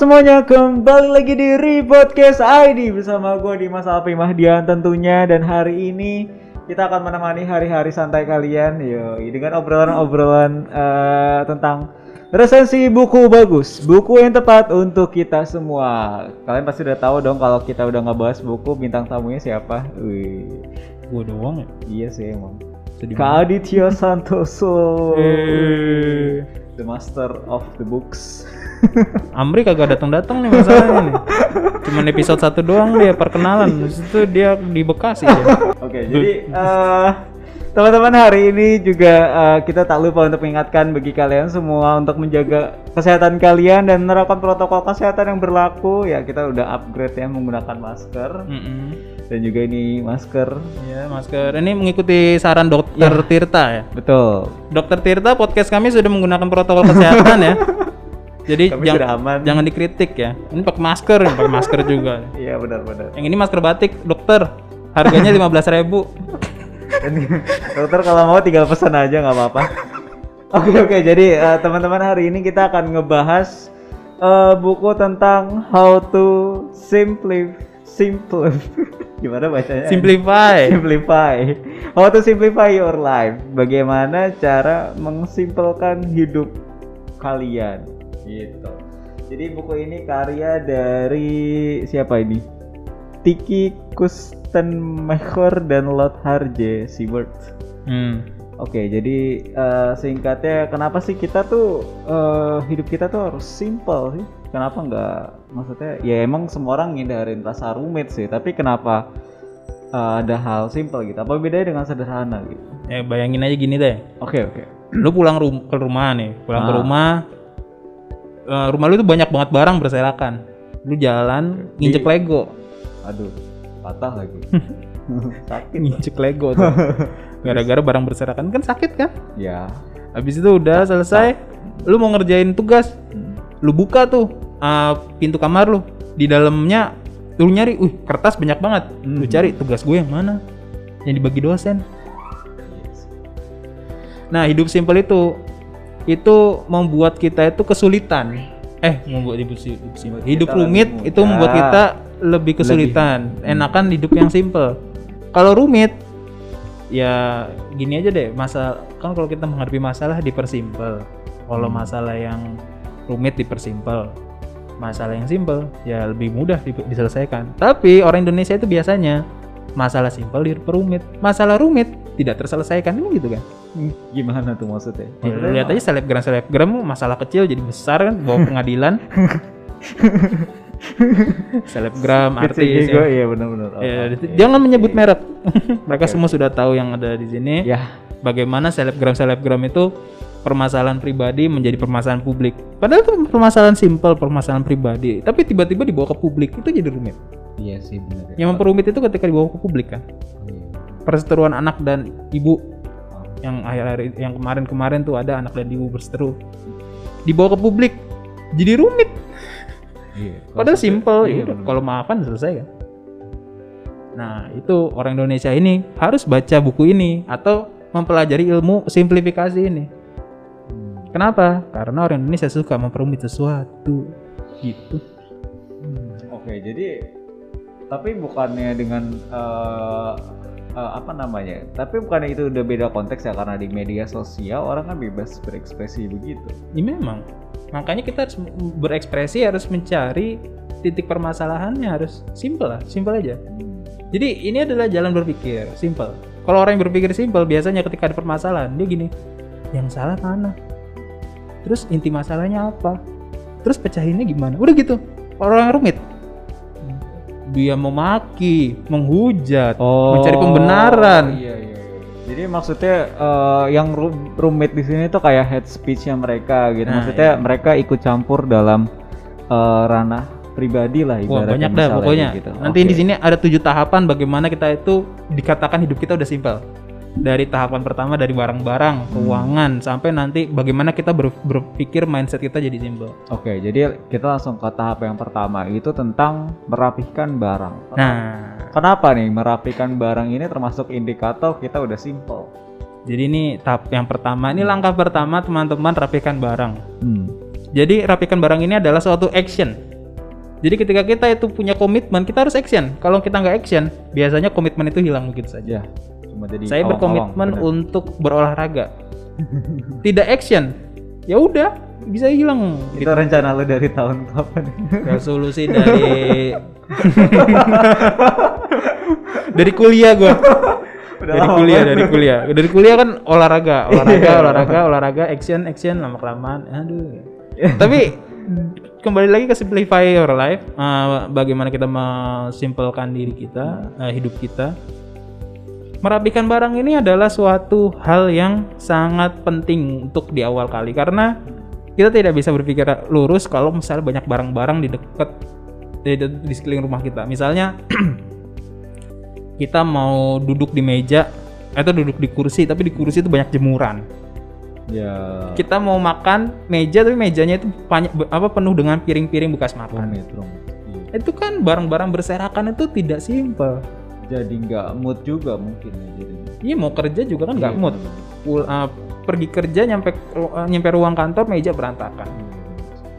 semuanya, kembali lagi di Repodcast ID bersama gue Dimas Alpi Mahdian tentunya dan hari ini kita akan menemani hari-hari santai kalian yo dengan obrolan-obrolan eh, tentang resensi buku bagus, buku yang tepat untuk kita semua. Kalian pasti udah tahu dong kalau kita udah ngebahas buku bintang tamunya siapa? Wih, Gue doang ya. iya sih emang. Sedih Kak Aditya Santoso, Eh. The master of the books. Amri kagak datang-datang nih masalahnya nih. Cuman episode satu doang dia perkenalan. Habis itu dia di Bekasi ya. Oke, jadi eh, teman-teman hari ini juga eh, kita tak lupa untuk mengingatkan bagi kalian semua untuk menjaga kesehatan kalian dan menerapkan protokol kesehatan yang berlaku. Ya, kita udah upgrade ya menggunakan masker Mm-mm. dan juga ini masker. Ya, masker. Ini mengikuti saran dokter Tirta ya. Betul. Dokter Tirta podcast kami sudah menggunakan protokol kesehatan ya. Jadi Kami jang- sudah aman. jangan dikritik ya. Ini pakai masker, ini pakai masker juga. Iya, benar-benar. Yang ini masker batik, dokter. Harganya 15.000 ribu. Dokter kalau mau tinggal pesan aja nggak apa-apa. Oke oke jadi eh, teman-teman hari ini kita akan ngebahas eh, buku tentang how to simplify simple gimana bacanya? Simplify. Simplify. How to simplify your life. Bagaimana cara mensimpelkan hidup kalian gitu. Jadi buku ini karya dari siapa ini? Tiki Kustenmacher dan Lot Harje Siebert. Hmm. Oke, jadi eh, singkatnya kenapa sih kita tuh eh, hidup kita tuh harus simple sih? Kenapa nggak maksudnya ya emang semua orang ngindarin rasa rumit sih, tapi kenapa eh, ada hal simple gitu? Apa bedanya dengan sederhana gitu? Ya bayangin aja gini deh. Oke oke. lu pulang rum- ke rumah nih pulang ke Ah. rumah eh, rumah lu tuh banyak banget barang berserakan lu jalan nginjek Lego Aduh, patah lagi. Sakit. nginjek Lego tuh gara-gara barang berserakan kan sakit kan Ya. habis itu udah selesai lu mau ngerjain tugas Hmm. lu buka tuh eh, pintu kamar lu di dalamnya lu nyari uh kertas banyak banget lu Mhm. cari tugas gue yang mana yang dibagi dosen Nah, hidup simpel itu itu membuat kita itu kesulitan. Eh, membuat hidup, si- hidup simpel. Hidup kita rumit lebih itu membuat kita lebih kesulitan. Enakan hidup yang simpel. Kalau rumit ya gini aja deh, masa kan kalau kita menghadapi masalah dipersimpel. Kalau Hmm. masalah yang rumit dipersimpel. Masalah yang simpel ya lebih mudah di- diselesaikan. Tapi orang Indonesia itu biasanya masalah simpel diperumit, masalah rumit tidak terselesaikan ini gitu kan. Gimana tuh maksudnya? Ya, lu lihat aja selebgram selebgram masalah kecil jadi besar kan bawa pengadilan. selebgram artis Gue ya. iya benar-benar. Ya, Oke. jangan menyebut merek. Mereka semua sudah tahu yang ada di sini. Ya. Bagaimana selebgram selebgram itu permasalahan pribadi menjadi permasalahan publik. Padahal itu permasalahan simpel, permasalahan pribadi. Tapi tiba-tiba dibawa ke publik itu jadi rumit. Iya sih benar. Yang memperumit itu ketika dibawa ke publik kan. Iya. Perseteruan anak dan ibu Oh. yang akhir-akhir yang kemarin-kemarin tuh ada anak dan ibu berseteru dibawa ke publik jadi rumit Iya. padahal simple Iya, ya kalau maafan selesai kan nah itu orang Indonesia ini harus baca buku ini atau mempelajari ilmu simplifikasi ini Hmm. kenapa karena orang Indonesia suka memperumit sesuatu gitu Oke, jadi tapi bukannya dengan eh, eh, apa namanya? Tapi bukannya itu udah beda konteks ya karena di media sosial orang kan bebas berekspresi begitu. ini memang makanya kita harus berekspresi harus mencari titik permasalahannya harus simple lah simple aja Jadi ini adalah jalan berpikir, simple. Kalau orang yang berpikir simple, biasanya ketika ada permasalahan, dia gini, yang salah mana? Terus inti masalahnya apa? Terus pecahinnya gimana? Udah gitu. Orang yang rumit. Dia memaki, menghujat, mencari pembenaran. Iya, iya, iya. Jadi maksudnya eh, yang ru- rumit di sini tuh kayak head speech-nya mereka gitu. Nah, maksudnya iya. mereka ikut campur dalam eh, ranah pribadi lah Wah banyak dah pokoknya. gitu. Nanti Oke. di sini ada tujuh tahapan bagaimana kita itu dikatakan hidup kita udah simpel. Dari tahapan pertama dari barang-barang, keuangan, sampai nanti bagaimana kita ber- berpikir mindset kita jadi simpel. Oke, jadi kita langsung ke tahap yang pertama itu tentang merapihkan barang. Nah, Kenapa nih merapikan barang ini termasuk indikator kita udah simple? Jadi ini tahap yang pertama, ini langkah pertama teman-teman rapikan barang. Hmm. Jadi rapikan barang ini adalah suatu action. Jadi ketika kita itu punya komitmen, kita harus action. Kalau kita nggak action, biasanya komitmen itu hilang begitu saja. Cuma jadi Saya berkomitmen bener. untuk berolahraga. Tidak action, ya udah bisa hilang. Itu rencana lu dari tahun kapan? Resolusi dari dari kuliah gua. Udah dari kuliah, dari kuliah. Dari kuliah kan olahraga, olahraga, olahraga, olahraga, action, action lama kelamaan. Aduh. Tapi kembali lagi ke simplify your life, eh, bagaimana kita mensimpelkan diri kita, eh, hidup kita. Merapikan barang ini adalah suatu hal yang sangat penting untuk di awal kali karena kita tidak bisa berpikir lurus kalau misalnya banyak barang-barang di dekat di, di sekeliling rumah kita. Misalnya kita mau duduk di meja atau duduk di kursi tapi di kursi itu banyak jemuran. Ya. Kita mau makan meja tapi mejanya itu banyak apa penuh dengan piring-piring bekas makan. Rumit, rumit. Iya. Itu kan barang-barang berserakan itu tidak simpel. Jadi nggak mood juga mungkin ya jadinya. Iya mau kerja juga kan nggak Iya, mood. Pul- uh, pergi kerja nyampe uh, nyampe ruang kantor meja berantakan.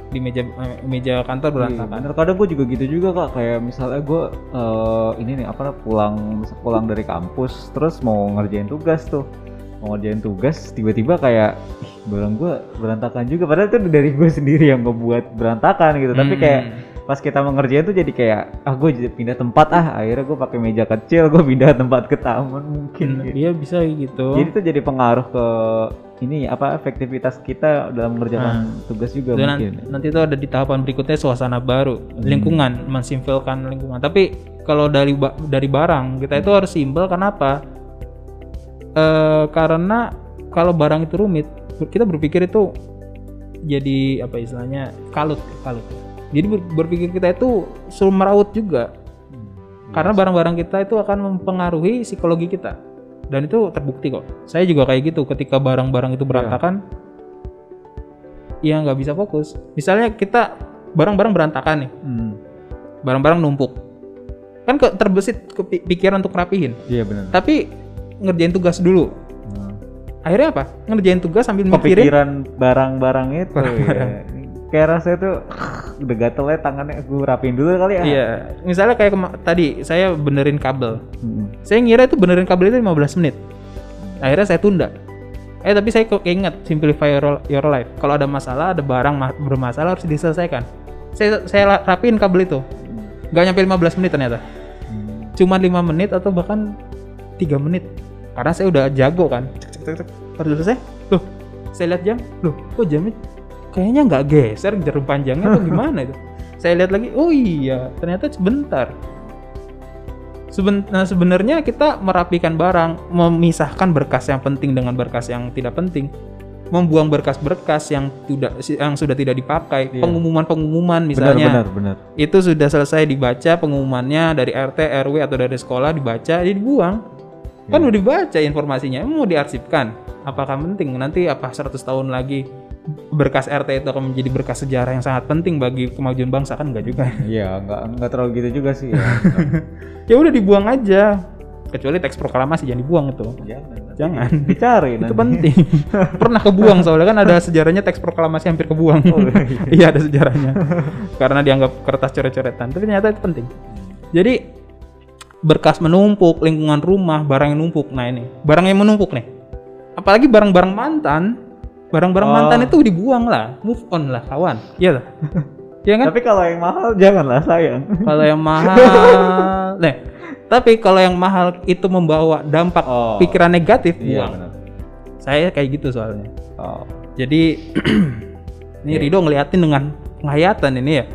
Di meja uh, meja kantor Iya, berantakan. bener. Kadang gue juga gitu juga kak. Kayak misalnya gue eh, ini nih apa pulang pulang dari kampus, terus mau ngerjain tugas tuh, mau ngerjain tugas, tiba-tiba kayak ih barang gue berantakan juga. Padahal itu dari gue sendiri yang ngebuat berantakan gitu. Tapi Hmm. kayak pas kita mau ngerjain tuh jadi kayak ah gue pindah tempat ah. Akhirnya gue pakai meja kecil, gue pindah tempat ke taman mungkin. Hmm, gitu. Dia bisa gitu. Jadi itu jadi pengaruh ke ini apa efektivitas kita dalam mengerjakan Nah. tugas juga Dan mungkin. nanti itu ada di tahapan berikutnya suasana baru, Hmm. lingkungan, mensimpelkan lingkungan. Tapi kalau dari ba- dari barang kita itu harus simpel kenapa? Eh karena kalau barang itu rumit, kita berpikir itu jadi apa istilahnya kalut, kalut. Jadi ber- berpikir kita itu suruh meraut juga. Karena barang-barang kita itu akan mempengaruhi psikologi kita. Dan itu terbukti kok. Saya juga kayak gitu ketika barang-barang itu berantakan ya nggak bisa fokus. Misalnya kita barang-barang berantakan nih, Hmm. barang-barang numpuk. Kan ke, terbesit ke pikiran untuk rapihin. Iya benar. Tapi ngerjain tugas dulu. Nah, Akhirnya apa? Ngerjain tugas sambil mikirin Kepikiran barang-barang itu Barang-barang. ya. Kayak rasanya tuh udah gatel ya tangannya gue rapiin dulu kali ya. Iya, misalnya kayak tadi saya benerin kabel. Hmm. Saya ngira itu benerin kabel itu 15 menit. Akhirnya saya tunda. Eh tapi saya kok ingat simplify your, your life. Kalau ada masalah, ada barang ma- bermasalah harus diselesaikan. Saya saya rapiin kabel itu. Gak nyampe 15 menit ternyata. Hmm. Cuma 5 menit atau bahkan 3 menit. Karena saya udah jago kan. Cek, cek, cek, cek. Baru selesai. Loh, saya lihat jam. Loh, kok jamnya kayaknya nggak geser jarum panjangnya atau gimana itu? Saya lihat lagi, oh iya, ternyata sebentar. Seben- nah, sebenarnya kita merapikan barang, memisahkan berkas yang penting dengan berkas yang tidak penting, membuang berkas-berkas yang tidak yang sudah tidak dipakai, Iya. pengumuman-pengumuman Benar misalnya benar benar. itu sudah selesai dibaca pengumumannya dari RT, RW atau dari sekolah dibaca, jadi dibuang. Kan Iya. udah dibaca informasinya, mau diarsipkan. Apakah penting nanti apa 100 tahun lagi berkas RT itu akan menjadi berkas sejarah yang sangat penting bagi kemajuan bangsa kan enggak juga. Iya nggak nggak terlalu gitu juga sih ya. ya udah dibuang aja. Kecuali teks proklamasi jangan dibuang itu. Jangan. Jangan. Dicari Itu nanti. penting. Pernah kebuang soalnya kan ada sejarahnya teks proklamasi hampir kebuang. Oh, iya. iya ada sejarahnya. Karena dianggap kertas coret-coretan. Tapi ternyata itu penting. Jadi berkas menumpuk, lingkungan rumah, barang yang numpuk. Nah ini, barang yang menumpuk nih. Apalagi barang-barang mantan, barang-barang Oh. mantan itu dibuang lah, move on lah kawan. Iya lah. Iya kan? Tapi kalau yang mahal janganlah sayang. Kalau yang mahal, nih. Tapi kalau yang mahal itu membawa dampak Oh. pikiran negatif, Iya buang. benar. Saya kayak gitu soalnya. Oh. Jadi ini Iya. Rido ngeliatin dengan penghayatan ini ya.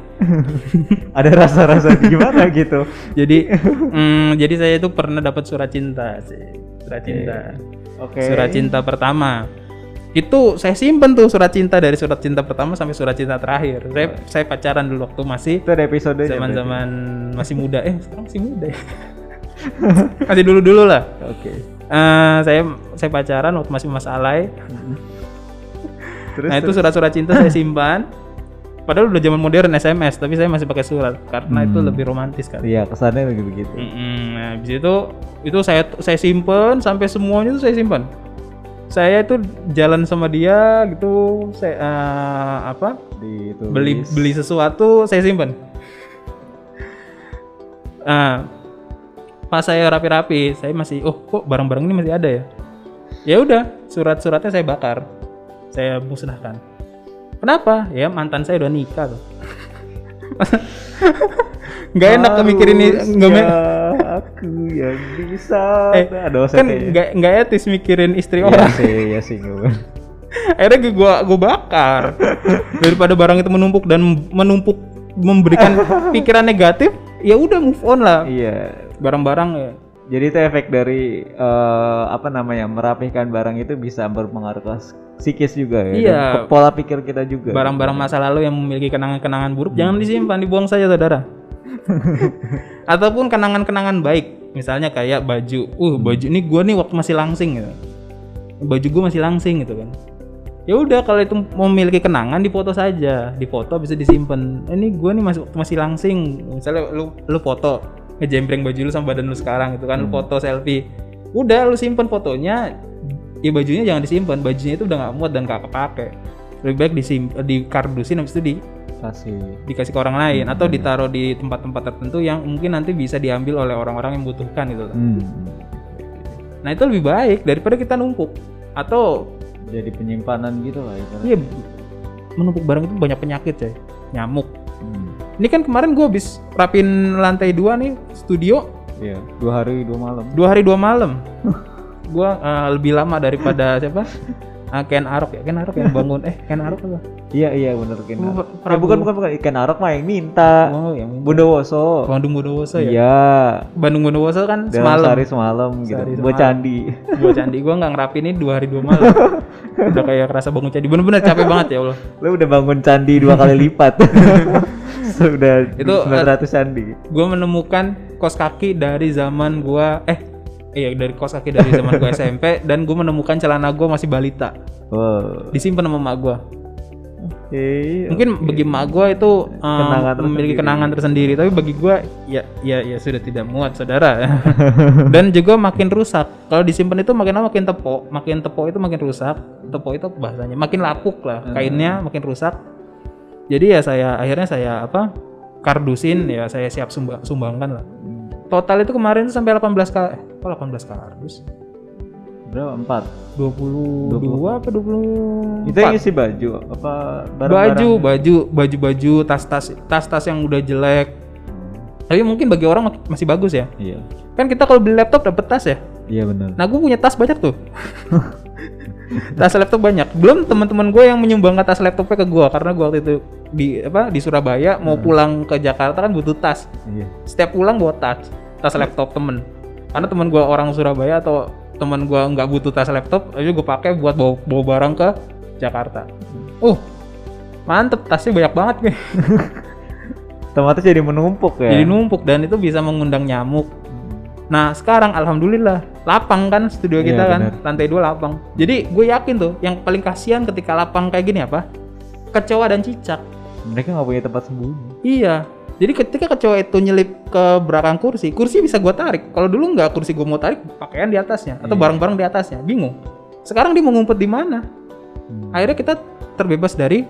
Ada rasa-rasa gimana gitu. Jadi mm, jadi saya itu pernah dapat surat cinta sih. Surat cinta. Oke. Surat cinta pertama. Itu saya simpen tuh surat cinta dari surat cinta pertama sampai surat cinta terakhir. Saya saya pacaran dulu waktu masih Itu ada episodenya. zaman-zaman masih muda. Eh, sekarang masih muda ya. masih dulu-dulu lah. berarti. Oke. Eh, saya saya pacaran waktu masih Mas Alay. Terus nah, itu surat-surat cinta saya simpan. Padahal udah zaman modern SMS, tapi saya masih pakai surat karena itu Hmm. lebih romantis kan. Iya kesannya begitu begitu. Mm-mm. Nah, habis itu itu saya saya simpen sampai semuanya itu saya simpan. Saya itu jalan sama dia gitu, saya eh, apa? Di Beli beli sesuatu saya simpan. Nah, pas saya rapi-rapi, saya masih, oh kok barang-barang ini masih ada ya? Ya udah, surat-suratnya saya bakar, saya musnahkan. Kenapa? Ya mantan saya udah nikah tuh. Nggak enak mikirin ini, nggak Haruskah aku yang bisa. eh, Ada kan kayaknya. nggak nggak etis mikirin istri Iya orang. sih, iya sih. gue. Akhirnya gue gua, gua bakar daripada barang itu menumpuk dan menumpuk memberikan pikiran negatif. Ya udah move on lah. Iya. Barang-barang ya. Jadi itu efek dari eh, apa namanya merapihkan barang itu bisa berpengaruh ke psikis juga ya. Iya. dan ke pola pikir kita juga. barang-barang masa lalu yang memiliki kenangan-kenangan buruk jangan disimpan dibuang saja saudara ataupun kenangan-kenangan baik. Misalnya kayak baju uh baju ini gua nih waktu masih langsing gitu. Baju gua masih langsing gitu kan. Ya udah kalau itu memiliki kenangan difoto saja. Difoto bisa disimpan. Ini gua nih masih waktu masih langsing. Misalnya lu lu foto ngejembreng baju lu sama badan lu sekarang gitu kan lu foto selfie. Udah lu simpen fotonya ya bajunya jangan disimpan. Bajunya itu udah nggak muat dan nggak kepake. Lebih baik disim di kardusin habis itu di kasih. dikasih ke orang lain atau ditaruh di tempat-tempat tertentu yang mungkin nanti bisa diambil oleh orang-orang yang membutuhkan gitu Hmm. nah itu lebih baik daripada kita numpuk atau Jadi penyimpanan gitu lah iya menumpuk barang itu banyak penyakit coy nyamuk Hmm. ini kan kemarin gue habis rapin lantai dua nih studio Iya, dua hari dua malam. dua hari dua malam gue lebih lama daripada siapa Ah, Ken Arok ya Ken Arok yang bangun eh Ken Arok apa Iya iya bener Ken Arok. Eh, Prabu. bukan bukan bukan ikan arok mah yang minta. oh yang Bondowoso. Bandung Bondowoso ya Iya. Bandung Bondowoso kan Dalam semalam sehari semalam gitu. Sehari Buat semalam. candi. gua candi gua nggak ngerapin ini dua hari dua malam udah kayak kerasa bangun candi bener-bener capek banget ya Allah Lu udah bangun candi dua kali lipat. Sudah Itu, 900 candi. gua menemukan kos kaki dari zaman gua eh iya dari kos kaki dari zaman gua SMP dan gua menemukan celana gua masih balita. Wow. disimpan sama emak gua. Oke. mungkin bagi emak gua itu um, Kenangan memiliki tersendiri. kenangan tersendiri tapi bagi gua ya ya ya sudah tidak muat saudara. Dan juga makin rusak. Kalau disimpan itu makin lama makin tepok. Makin tepok itu makin rusak. Tepok itu bahasanya makin lapuk lah kainnya makin rusak. Jadi ya saya akhirnya saya apa kardusin ya saya siap sumba- sumbangkan lah. Total itu kemarin tuh sampai 18 kali kok 18 kardus. Berapa? Empat. 22 apa 20 Itu yang isi baju apa barang-barang? baju baju baju baju tas tas tas tas yang udah jelek. Tapi mungkin bagi orang masih bagus ya. Iya. kan kita kalau beli laptop dapet tas ya? Iya benar. nah gue punya tas banyak tuh. Tas laptop banyak. Belum teman-teman gue yang menyumbangkan tas laptopnya ke gue karena gue waktu itu di apa di Surabaya mau pulang ke Jakarta kan butuh tas. Iya. setiap pulang bawa tas tas laptop temen karena temen gue orang Surabaya atau temen gue nggak butuh tas laptop aja gue pakai buat bawa, bawa barang ke Jakarta uh mantep tasnya banyak banget nih Otomatis jadi menumpuk ya. jadi numpuk dan itu bisa mengundang nyamuk nah sekarang alhamdulillah lapang kan studio Iya, kita kan bener. lantai dua lapang jadi gue yakin tuh yang paling kasihan ketika lapang kayak gini apa kecoa dan cicak Mereka nggak punya tempat sembunyi. Iya. Jadi ketika kecoa itu nyelip ke belakang kursi, kursi bisa gua tarik. Kalau dulu nggak kursi gua mau tarik, pakaian di atasnya atau Iya. barang-barang di atasnya. Bingung. Sekarang dia mau ngumpet di mana? Hmm. Akhirnya kita terbebas dari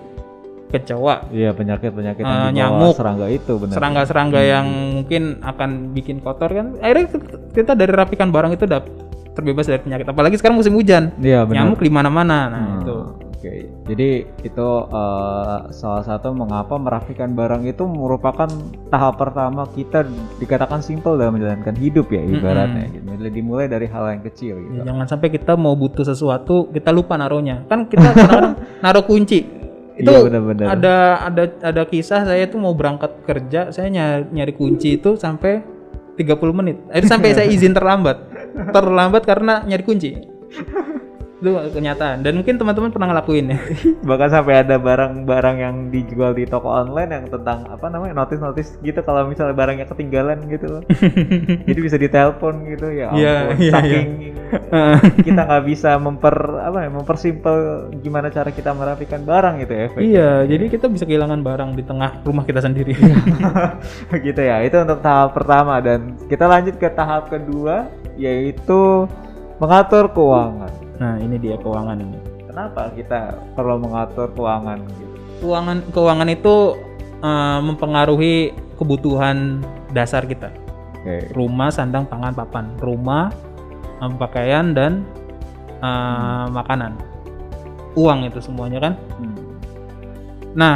kecoa, Iya penyakit-penyakit Eh, yang dibawa nyamuk. serangga itu benar. serangga-serangga yang mungkin akan bikin kotor kan. Akhirnya kita dari rapikan barang itu udah terbebas dari penyakit. Apalagi sekarang musim hujan, Iya benar. nyamuk di mana-mana. Nah, Hmm, itu. Oke, jadi itu eh, salah satu mengapa merapikan barang itu merupakan tahap pertama kita dikatakan simpel dalam menjalankan hidup ya ibaratnya. gitu. Jadi Dimulai dari hal yang kecil gitu. Ya, jangan sampai kita mau butuh sesuatu kita lupa naruhnya. Kan kita kadang-kadang naruh kunci. Itu Iya, benar-benar. ada ada ada kisah saya tuh mau berangkat kerja, saya nyari, nyari kunci itu sampai 30 menit. Itu sampai saya izin terlambat. Terlambat karena nyari kunci. Itu kenyataan dan mungkin teman-teman pernah ngelakuin ya. Bahkan sampai ada barang-barang yang dijual di toko online yang tentang apa namanya notis-notis gitu kalau misalnya barangnya ketinggalan gitu loh. Jadi bisa ditelepon gitu ya ampun. Iya, iya, Saking kita nggak bisa memper apa ya mempersimpel gimana cara kita merapikan barang gitu ya. efeknya. iya, jadi kita bisa kehilangan barang di tengah rumah kita sendiri. gitu ya itu untuk tahap pertama dan kita lanjut ke tahap kedua yaitu mengatur keuangan nah, ini dia keuangan ini. kenapa kita perlu mengatur keuangan gitu Keuangan keuangan itu eh, mempengaruhi kebutuhan dasar kita. Oke. Rumah, sandang, pangan, papan. Rumah, eh, pakaian dan eh, makanan. Uang itu semuanya kan. Hmm. Nah,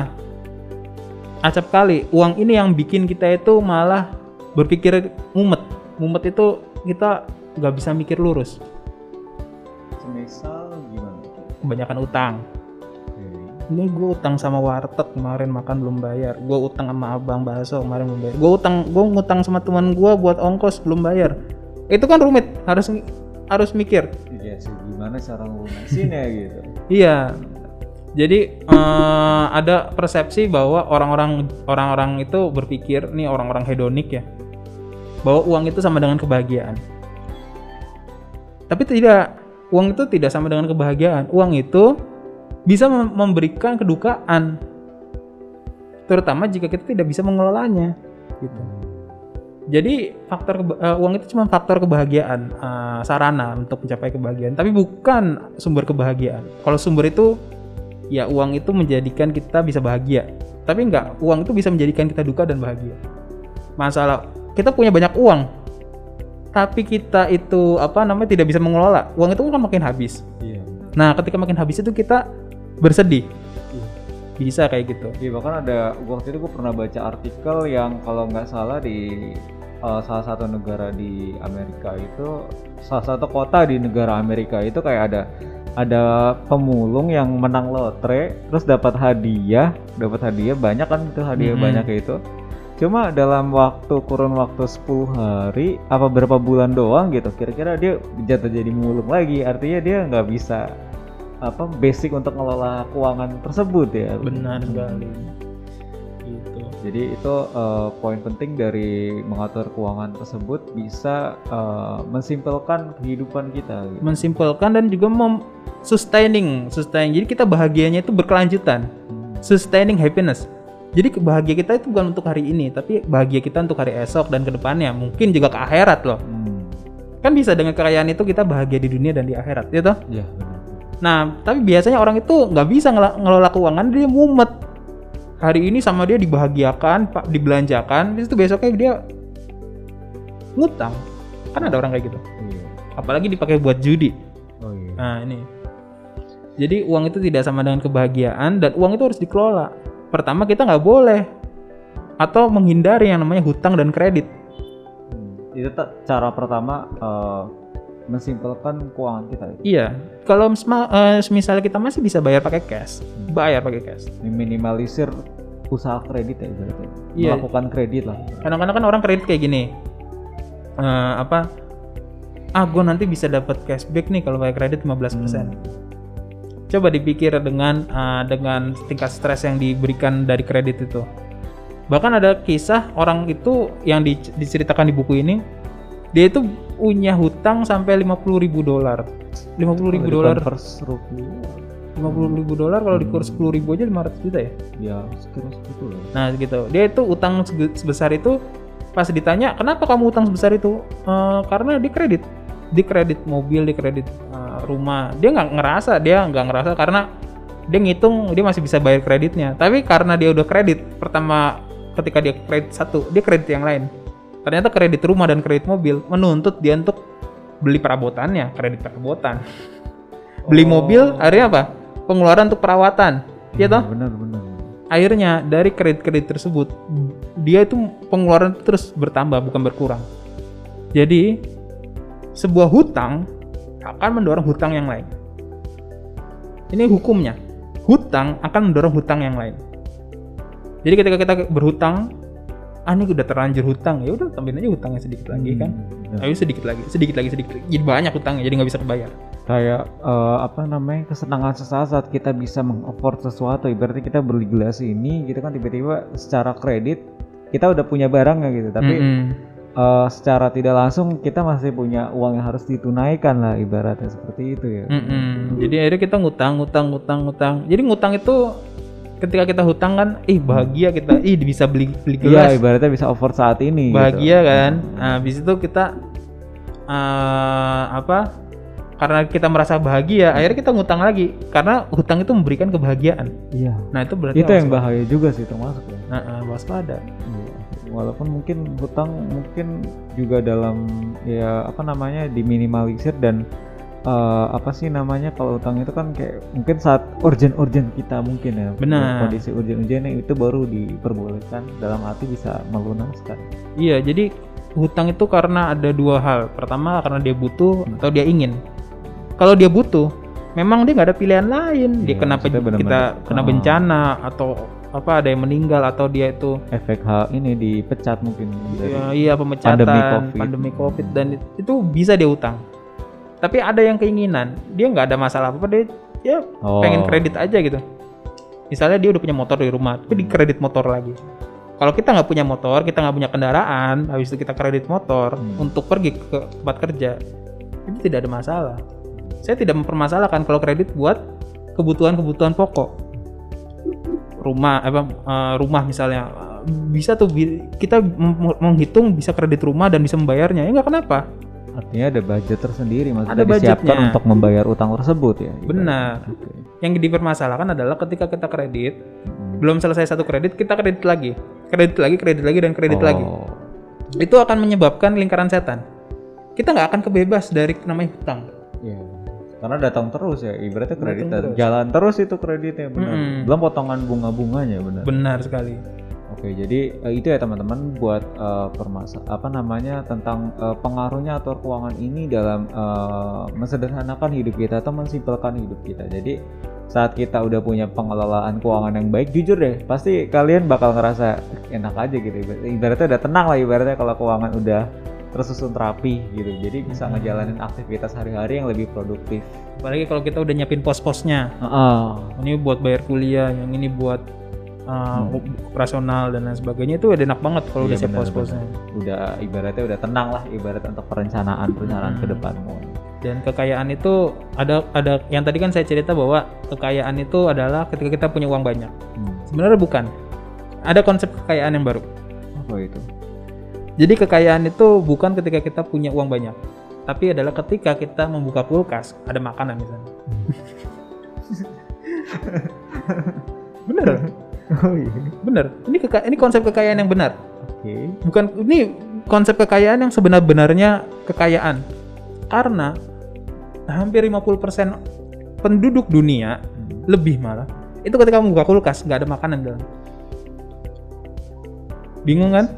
acap kali uang ini yang bikin kita itu malah berpikir mumet. Mumet itu kita nggak bisa mikir lurus. Semisal gimana? Kebanyakan utang. Oke. Ini gue utang sama warteg kemarin makan belum bayar. Gue utang sama abang bakso kemarin belum bayar. Gue utang, gue ngutang sama teman gue buat ongkos belum bayar. Itu kan rumit, harus harus mikir. Iya sih, gimana cara ngelunasinnya gitu. Iya. Jadi eh, ada persepsi bahwa orang-orang orang-orang itu berpikir nih orang-orang hedonik ya, bahwa uang itu sama dengan kebahagiaan. Tapi tidak, uang itu tidak sama dengan kebahagiaan. Uang itu bisa mem- memberikan kedukaan, terutama jika kita tidak bisa mengelolanya. Gitu. Jadi faktor eh, uang itu cuma faktor kebahagiaan, eh, sarana untuk mencapai kebahagiaan, tapi bukan sumber kebahagiaan. Kalau sumber itu ya uang itu menjadikan kita bisa bahagia. Tapi enggak, uang itu bisa menjadikan kita duka dan bahagia. Masalah kita punya banyak uang, tapi kita itu apa namanya tidak bisa mengelola. Uang itu kan makin habis. Iya. Nah, ketika makin habis itu kita bersedih. Bisa kayak gitu. Iya bahkan ada waktu itu gue pernah baca artikel yang kalau nggak salah di uh, salah satu negara di Amerika itu salah satu kota di negara Amerika itu kayak ada ada pemulung yang menang lotre terus dapat hadiah dapat hadiah banyak kan itu hadiah Mhm. banyak itu cuma dalam waktu kurun waktu 10 hari apa berapa bulan doang gitu kira-kira dia jatuh jadi mulung lagi artinya dia nggak bisa apa basic untuk ngelola keuangan tersebut ya Benar sekali. Gitu. jadi itu eh, poin penting dari mengatur keuangan tersebut bisa eh, mensimpelkan kehidupan kita gitu. Mensimpelkan dan juga mem sustaining, sustain. Jadi kita bahagianya itu berkelanjutan. Hmm. Sustaining happiness. Jadi kebahagia kita itu bukan untuk hari ini, tapi bahagia kita untuk hari esok dan ke depannya. Mungkin juga ke akhirat loh. Hmm. Kan bisa dengan kekayaan itu kita bahagia di dunia dan di akhirat, gitu. Ya benar. Nah, tapi biasanya orang itu nggak bisa ngela- ngelola keuangan, dia mumet. Hari ini sama dia dibahagiakan, pak dibelanjakan, terus itu besoknya dia ngutang. Kan ada orang kayak gitu. Iya. Apalagi dipakai buat judi. Oh iya. Nah, ini. Jadi uang itu tidak sama dengan kebahagiaan dan uang itu harus dikelola. Pertama kita nggak boleh atau menghindari yang namanya hutang dan kredit. Hmm. Itu cara pertama eh, mensimpelkan keuangan kita. ya. Iya, kalau misma- eh, misalnya kita masih bisa bayar pakai cash, bayar pakai cash. Meminimalisir usaha kredit ya. Iya. Melakukan kredit lah. Kadang-kadang kan orang kredit kayak gini, Eh, apa? Ah, gue nanti bisa dapat cashback nih kalau pakai kredit 15%. Hmm. Coba dipikir dengan eh, dengan tingkat stres yang diberikan dari kredit itu. Bahkan ada kisah orang itu yang di- diceritakan di buku ini, dia itu punya hutang sampai 50 ribu dolar. 50 ribu dolar, rupiah, 50 ribu dolar kalau dikurs 10 ribu aja 500 juta ya. ya sekira segitu lah. Nah gitu, dia itu utang sebesar itu pas ditanya kenapa kamu utang sebesar itu "Eh, karena di kredit di kredit mobil di kredit eh, rumah. Dia nggak ngerasa dia nggak ngerasa karena dia ngitung dia masih bisa bayar kreditnya. Tapi karena dia udah kredit pertama ketika dia kredit satu dia kredit yang lain. Ternyata kredit rumah dan kredit mobil menuntut dia untuk beli perabotannya kredit perabotan. Beli Oh. mobil akhirnya apa? Pengeluaran untuk perawatan. Ya toh? Benar benar. akhirnya dari kredit-kredit tersebut dia itu pengeluaran itu terus bertambah bukan berkurang. Jadi sebuah hutang akan mendorong hutang yang lain. Ini hukumnya. Hutang akan mendorong hutang yang lain. Jadi ketika kita berhutang, ah ini udah terlanjur hutang, ya udah tambahin aja hutangnya sedikit lagi kan. Hmm, Ayo sedikit lagi, sedikit lagi, sedikit lagi. Jadi banyak hutangnya, jadi nggak bisa kebayar. kayak eh, apa namanya kesenangan sesaat saat kita bisa mengafford sesuatu ibaratnya kita beli gelas ini gitu kan tiba-tiba secara kredit kita udah punya barangnya gitu tapi Mm-mm. Eh, secara tidak langsung kita masih punya uang yang harus ditunaikan lah ibaratnya seperti itu ya Mm-mm. Jadi akhirnya kita ngutang, ngutang, ngutang, ngutang. Jadi ngutang itu ketika kita hutang kan, ih bahagia kita, ih bisa beli beli iya gelas, ibaratnya bisa afford saat ini bahagia gitu. kan. Nah, habis itu kita eh, apa? Karena kita merasa bahagia, akhirnya kita ngutang lagi karena hutang itu memberikan kebahagiaan. iya Nah itu berarti itu yang bahaya juga sih termasuk ya Nah, eh, waspada. Walaupun mungkin hutang mungkin juga dalam ya apa namanya diminimalisir dan eh, apa sih namanya kalau hutang itu kan kayak mungkin saat urgent-urgent kita mungkin ya Benar. kondisi urgent-urgentnya itu baru diperbolehkan dalam arti bisa melunaskan Iya, jadi hutang itu karena ada dua hal. Pertama karena dia butuh Hmm. atau dia ingin. Kalau dia butuh, memang dia nggak ada pilihan lain. Dia Iya, kena kita kena Oh. bencana atau apa ada yang meninggal atau dia itu efek hal ini dipecat mungkin dari ya, iya pemecatan, pandemi COVID. pandemi covid dan it- itu bisa dia utang. Tapi ada yang keinginan, dia nggak ada masalah apa dia ya Oh. pengen kredit aja gitu. Misalnya dia udah punya motor di rumah, tapi di kredit motor lagi. Kalau kita nggak punya motor, kita nggak punya kendaraan, habis itu kita kredit motor Hmm. untuk pergi ke tempat kerja, itu tidak ada masalah. Saya tidak mempermasalahkan kalau kredit buat kebutuhan-kebutuhan pokok, rumah, apa eh, rumah misalnya bisa tuh kita menghitung bisa kredit rumah dan bisa membayarnya, ya nggak kenapa? artinya ada budget tersendiri maksudnya Ada disiapkan budgetnya. untuk membayar utang tersebut ya Benar. Oke. Yang dipermasalahkan adalah ketika kita kredit, Hmm. belum selesai satu kredit kita kredit lagi kredit lagi kredit lagi dan kredit Oh. lagi itu akan menyebabkan lingkaran setan kita nggak akan kebebas dari namanya hutang Iya. Karena datang terus ya, ibaratnya kredit terus. jalan terus itu kreditnya benar. Mm-mm. Belum potongan bunga-bunganya benar. benar sekali Oke, jadi eh, itu ya teman-teman buat eh, permasa apa namanya tentang eh, pengaruhnya atur keuangan ini dalam eh, mesederhanakan hidup kita atau mensimpelkan hidup kita. Jadi saat kita udah punya pengelolaan keuangan yang baik, jujur deh, pasti kalian bakal ngerasa enak aja gitu. Ibarat- Ibaratnya udah tenang lah ibaratnya kalau keuangan udah tersusun rapi gitu. Jadi bisa ngejalanin aktivitas hari-hari yang lebih produktif. apalagi kalau kita udah nyiapin pos-posnya Heeh. ini buat bayar kuliah yang ini buat uh, operasional dan lain sebagainya itu udah enak banget kalau udah Iya, siap benar, pos-posnya udah ibaratnya udah tenang lah ibarat untuk perencanaan perencanaan Hmm. ke depanmu. dan kekayaan itu ada ada yang tadi kan saya cerita bahwa kekayaan itu adalah ketika kita punya uang banyak Hmm. sebenarnya bukan ada konsep kekayaan yang baru Apa itu? Jadi kekayaan itu bukan ketika kita punya uang banyak, tapi adalah ketika kita membuka kulkas ada makanan misalnya. bener, Oh iya. bener. Ini keka- ini konsep kekayaan yang benar. Oke. Bukan ini konsep kekayaan yang sebenar-benarnya kekayaan. Karena hampir 50% penduduk dunia Hmm. lebih malah itu ketika membuka kulkas nggak ada makanan dalam. Bingung kan?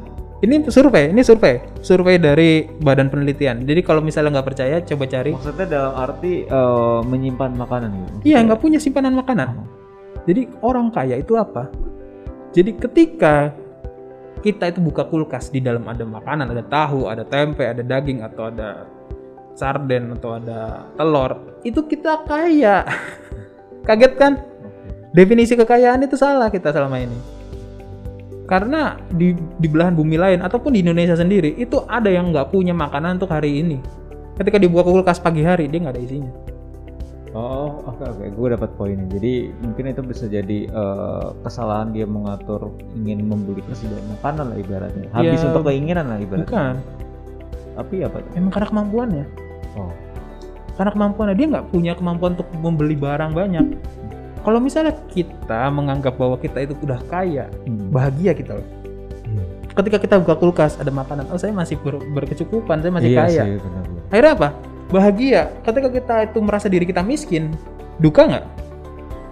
Ini survei, ini survei, survei dari Badan Penelitian. Jadi kalau misalnya nggak percaya, coba cari. Maksudnya dalam arti eh, menyimpan makanan gitu. Iya, nggak punya simpanan makanan. Jadi orang kaya itu apa? Jadi ketika kita itu buka kulkas di dalam ada makanan, ada tahu, ada tempe, ada daging atau ada sarden atau ada telur, itu kita kaya. Kaget kan? Definisi kekayaan itu salah kita selama ini. Karena di, di belahan bumi lain ataupun di Indonesia sendiri itu ada yang nggak punya makanan untuk hari ini. Ketika dibuka kulkas pagi hari dia nggak ada isinya. Oh, oke oke, gue dapat poinnya. Jadi mungkin itu bisa jadi eh, kesalahan dia mengatur ingin membeli persediaan makanan lah ibaratnya. Habis Ya, untuk keinginan lah ibaratnya. Bukan, Tapi apa tuh? emang karena kemampuannya. Oh, Karena kemampuannya dia nggak punya kemampuan untuk membeli barang banyak. Kalau misalnya kita menganggap bahwa kita itu udah kaya, hmm. bahagia kita loh. Iya. Ketika kita buka kulkas ada makanan, oh saya masih ber- berkecukupan, saya masih iya kaya. sih, benar-benar. Akhirnya apa? Bahagia. Ketika kita itu merasa diri kita miskin, duka nggak?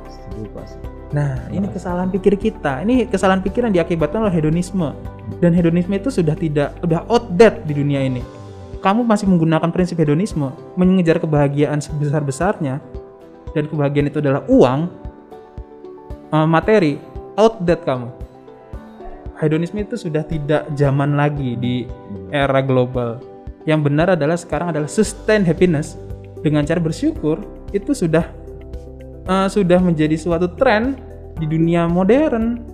Setuju pas. Nah, ini kesalahan pikir kita. Ini kesalahan pikir yang diakibatkan oleh hedonisme. Dan hedonisme itu sudah tidak, udah outdated di dunia ini. Kamu masih menggunakan prinsip hedonisme, mengejar kebahagiaan sebesar-besarnya, dan kebahagiaan itu adalah uang, eh, materi, outdated kamu. Hedonisme itu sudah tidak zaman lagi di era global. Yang benar adalah sekarang adalah sustain happiness dengan cara bersyukur itu sudah eh, sudah menjadi suatu tren di dunia modern.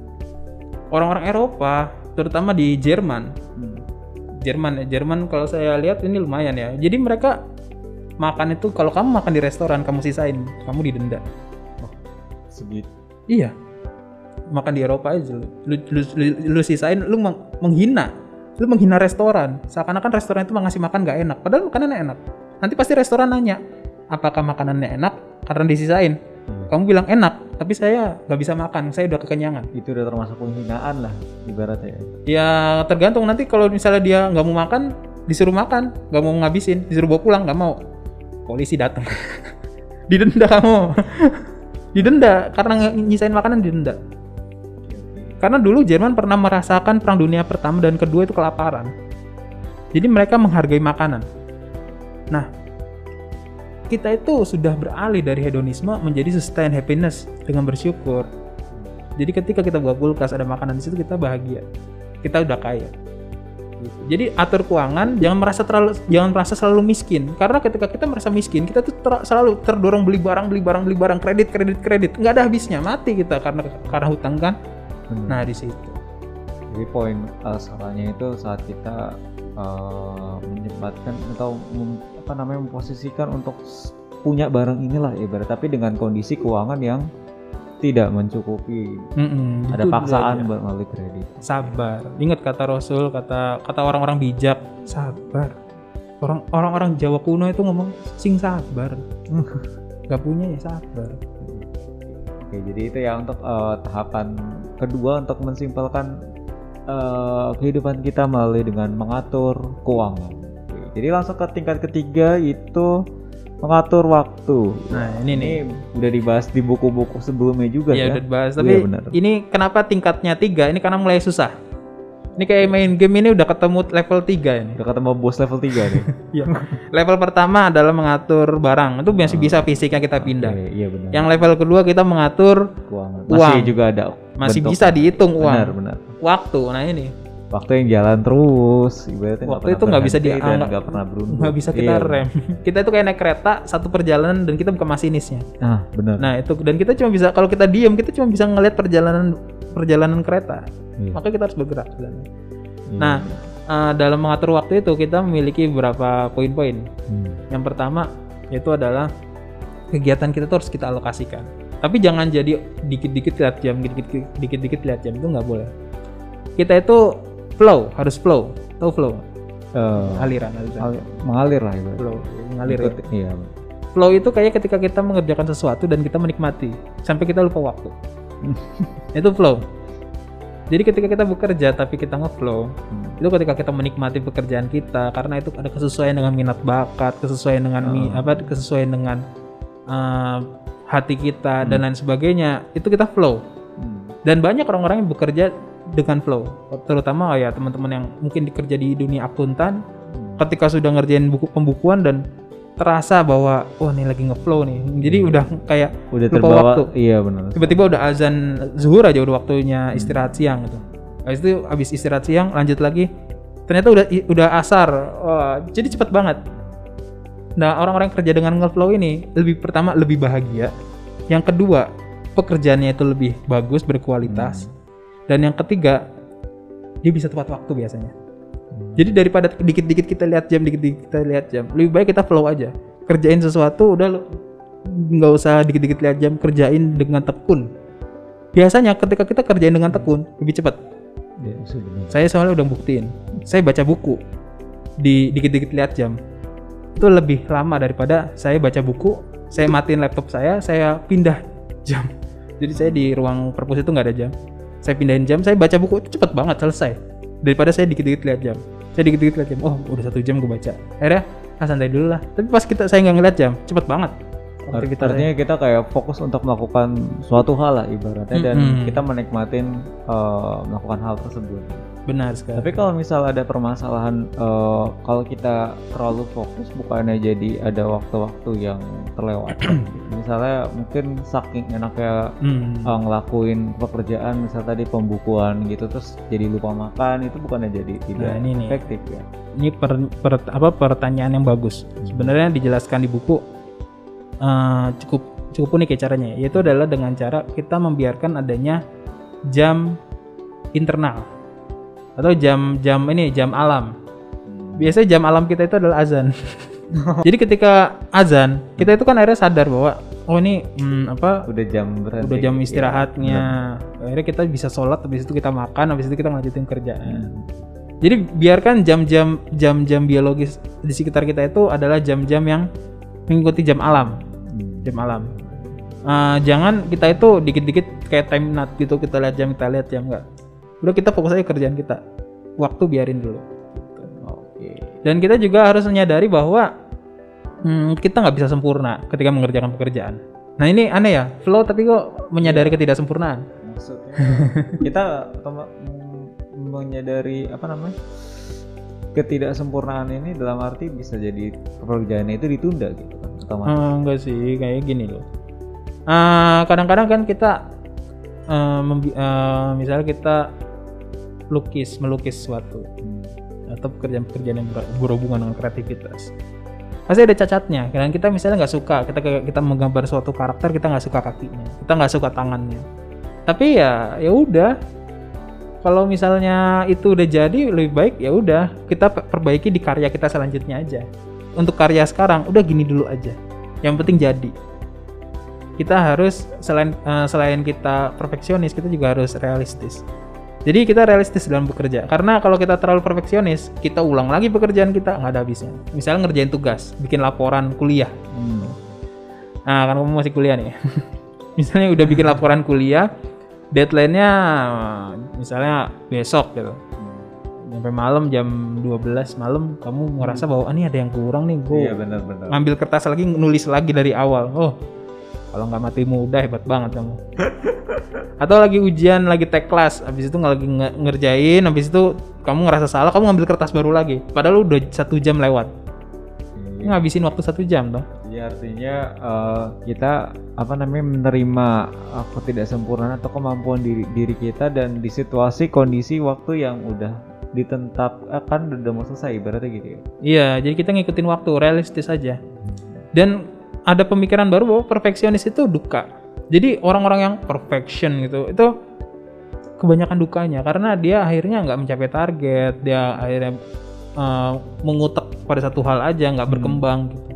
Orang-orang Eropa, terutama di Jerman. Hmm. Jerman ya, Jerman kalau saya lihat ini lumayan ya. Jadi mereka makan itu kalau kamu makan di restoran kamu sisain, kamu didenda. Segitu. Iya. Makan di Eropa aja lu, lu, lu, lu- lu sisain lu meng- menghina. Lu menghina restoran. Seakan-akan restoran itu ngasih makan gak enak. Padahal makanannya enak. Nanti pasti restoran nanya, apakah makanannya enak karena disisain? Hmm. Kamu bilang enak. tapi saya nggak bisa makan saya udah kekenyangan Itu udah termasuk penghinaan lah ibaratnya. ya tergantung nanti kalau misalnya dia nggak mau makan disuruh makan nggak mau ngabisin disuruh bawa pulang nggak mau polisi datang didenda kamu didenda karena nyisain makanan didenda. Karena dulu Jerman pernah merasakan perang dunia pertama dan kedua itu kelaparan. Jadi mereka menghargai makanan. Nah kita itu sudah beralih dari hedonisme menjadi sustain happiness dengan bersyukur. Jadi ketika kita buka kulkas ada makanan di situ kita bahagia. Kita udah kaya. Jadi atur keuangan, jangan merasa terlalu jangan merasa selalu miskin. Karena ketika kita merasa miskin, kita tuh ter- selalu terdorong beli barang, beli barang, beli barang, kredit, kredit, kredit. Nggak ada habisnya, mati kita karena karena hutang kan. Benar. Nah di situ. Jadi poin uh, salahnya itu saat kita uh, menyempatkan atau mem- apa namanya memposisikan untuk punya barang inilah ibarat tapi dengan kondisi keuangan yang tidak mencukupi. Mm-mm, Ada itu paksaan buat melalui kredit. Sabar. Ingat kata Rasul, kata kata orang-orang bijak, sabar. Orang orang-orang Jawa kuno itu ngomong sing sabar. Gak punya ya sabar. Oke, jadi itu ya untuk uh, tahapan kedua untuk mensimpelkan uh, kehidupan kita melalui dengan mengatur keuangan. Jadi langsung ke tingkat ketiga itu mengatur waktu. Nah ini nih. Ini udah dibahas di buku-buku sebelumnya juga Iya ya. udah dibahas, Iya, tapi benar. ini kenapa tingkatnya tiga? Ini karena mulai susah. Ini kayak main game ini udah ketemu level 3 ini. Udah ketemu bos level 3 nih. Iya. level pertama adalah mengatur barang. Itu masih bisa fisiknya kita pindah. Oke, iya benar. Yang level kedua kita mengatur keuangan. uang. Masih juga ada masih bentuk- bisa dihitung uang. Benar, benar. Waktu. Nah ini Waktu yang jalan terus, ibaratnya Waktu itu nggak bisa berhenti dianggap- nggak pernah berundur. nggak bisa kita Iya, rem. kita itu kayak naik kereta satu perjalanan dan kita bukan masinisnya. Nah, benar. Nah itu dan kita cuma bisa kalau kita diem kita cuma bisa ngelihat perjalanan perjalanan kereta. Iya, Maka kita harus bergerak. iya. Nah eh, dalam mengatur waktu itu kita memiliki beberapa poin-poin. Hmm. Yang pertama yaitu adalah kegiatan kita tuh harus kita alokasikan. Tapi jangan jadi dikit-dikit lihat jam, dikit-dikit dikit-dikit lihat jam itu nggak boleh. Kita itu flow, harus flow. Tahu flow? Eh, Aliran, aliran. al- mengalir lah ibaratnya. Flow, mengalir. ya. Ikut- Iya. Flow itu kayak ketika kita mengerjakan sesuatu dan kita menikmati sampai kita lupa waktu. itu flow. Jadi ketika kita bekerja tapi kita ngeflow, Hmm. itu ketika kita menikmati pekerjaan kita karena itu ada kesesuaian dengan minat bakat, kesesuaian dengan Oh. apa kesesuaian dengan uh, hati kita dan lain sebagainya, itu kita flow. Hmm. Dan banyak orang-orang yang bekerja dengan flow, terutama ya teman-teman yang mungkin dikerja di dunia akuntan, Hmm. ketika sudah ngerjain buku pembukuan dan terasa bahwa wah ini lagi ngeflow nih. Jadi udah kayak Udah lupa terbawa. waktu. Iya benar. tiba-tiba udah azan zuhur aja udah waktunya istirahat siang gitu. Habis itu habis istirahat siang lanjut lagi ternyata udah udah asar. Wah, jadi cepet banget. Nah, orang-orang yang kerja dengan ngeflow ini lebih pertama lebih bahagia. Yang kedua, pekerjaannya itu lebih bagus, berkualitas. Dan yang ketiga, dia bisa tepat waktu biasanya. Jadi daripada dikit-dikit kita lihat jam, dikit-dikit kita lihat jam, lebih baik kita flow aja. Kerjain sesuatu udah lu nggak usah dikit-dikit lihat jam, kerjain dengan tekun. Biasanya ketika kita kerjain dengan tekun lebih cepat. Benar. Saya soalnya udah buktiin. Saya baca buku di dikit-dikit lihat jam. Itu lebih lama daripada saya baca buku, saya matiin laptop saya, saya pindah jam. Jadi saya di ruang perpus itu nggak ada jam. Saya pindahin jam, saya baca buku itu cepet banget selesai. Daripada saya dikit-dikit lihat jam. Saya dikit-dikit lihat jam. Oh, udah satu jam gue baca. Akhirnya ah santai dulu lah. Tapi pas kita saya nggak ngeliat jam, cepet banget. Artinya kita kayak fokus untuk melakukan suatu hal lah ibaratnya dan Mm-mm. kita menikmatin uh, melakukan hal tersebut. Benar sekali. Tapi kalau misal ada permasalahan uh, kalau kita terlalu fokus bukannya jadi ada waktu-waktu yang terlewatkan. gitu. Misalnya mungkin saking enaknya Hmm. uh, ngelakuin pekerjaan misal tadi pembukuan gitu terus jadi lupa makan itu bukannya jadi tidak Nah, ini nih. efektif ya. ini per- per- apa pertanyaan yang bagus. Sebenarnya dijelaskan di buku eh, cukup cukup unik ya caranya. Yaitu adalah dengan cara kita membiarkan adanya jam internal atau jam-jam ini jam alam. Biasanya jam alam kita itu adalah azan. Jadi ketika azan kita itu kan akhirnya sadar bahwa oh ini hmm, apa Udah jam berhenti. udah jam ya, istirahatnya. benar. akhirnya kita bisa sholat, habis itu kita makan, habis itu kita lanjutin kerjaan. Hmm. Jadi biarkan jam-jam jam-jam biologis di sekitar kita itu adalah jam-jam yang mengikuti jam alam, Hmm. jam alam. Eh, jangan kita itu dikit-dikit kayak time nut gitu kita lihat jam kita lihat jam enggak udah kita fokus aja kerjaan kita waktu biarin dulu Oke. dan kita juga harus menyadari bahwa hmm, kita nggak bisa sempurna ketika mengerjakan pekerjaan nah ini aneh ya flow tapi kok menyadari ketidaksempurnaan Maksudnya kita menyadari apa namanya? ketidaksempurnaan ini dalam arti bisa jadi pekerjaannya itu ditunda gitu kan otomatis. Eh, enggak sih kayak gini loh Eh, kadang-kadang kan kita membi- eh, misalnya kita lukis melukis sesuatu Hmm. atau pekerjaan-pekerjaan yang ber- berhubungan dengan kreativitas. Pasti ada cacatnya. Dan kita misalnya nggak suka kita kita menggambar suatu karakter kita nggak suka kakinya. Kita nggak suka tangannya. Tapi ya ya udah. Kalau misalnya itu udah jadi lebih baik ya udah. Kita pe- perbaiki di karya kita selanjutnya aja. Untuk karya sekarang udah gini dulu aja. Yang penting jadi. Kita harus selain eh, selain kita perfeksionis kita juga harus realistis jadi kita realistis dalam bekerja. Karena kalau kita terlalu perfeksionis, kita ulang lagi pekerjaan kita nggak ada habisnya. Misalnya ngerjain tugas, bikin laporan kuliah. Hmm. Nah, kan kamu masih kuliah nih. misalnya udah bikin laporan kuliah, deadline-nya misalnya besok gitu. Sampai malam jam 12 malam kamu ngerasa bahwa ah, ini ada yang kurang nih, gue Iya benar-benar. ngambil kertas lagi nulis lagi dari awal. Oh, kalau nggak mati muda hebat banget kamu. Atau lagi ujian, lagi tek kelas, habis itu nggak lagi nge- ngerjain, habis itu kamu ngerasa salah, kamu ngambil kertas baru lagi. Padahal udah satu jam lewat. Iya. Ngabisin waktu satu jam toh. Jadi artinya eh, kita apa namanya menerima eh, ketidaksempurnaan atau kemampuan diri diri kita dan di situasi kondisi waktu yang udah ditetapkan udah mau selesai ibaratnya gitu ya. Iya, jadi kita ngikutin waktu, realistis aja. Dan ada pemikiran baru bahwa perfeksionis itu duka. Jadi orang-orang yang perfection gitu, itu kebanyakan dukanya karena dia akhirnya nggak mencapai target, dia akhirnya eh, mengutak pada satu hal aja, nggak berkembang gitu.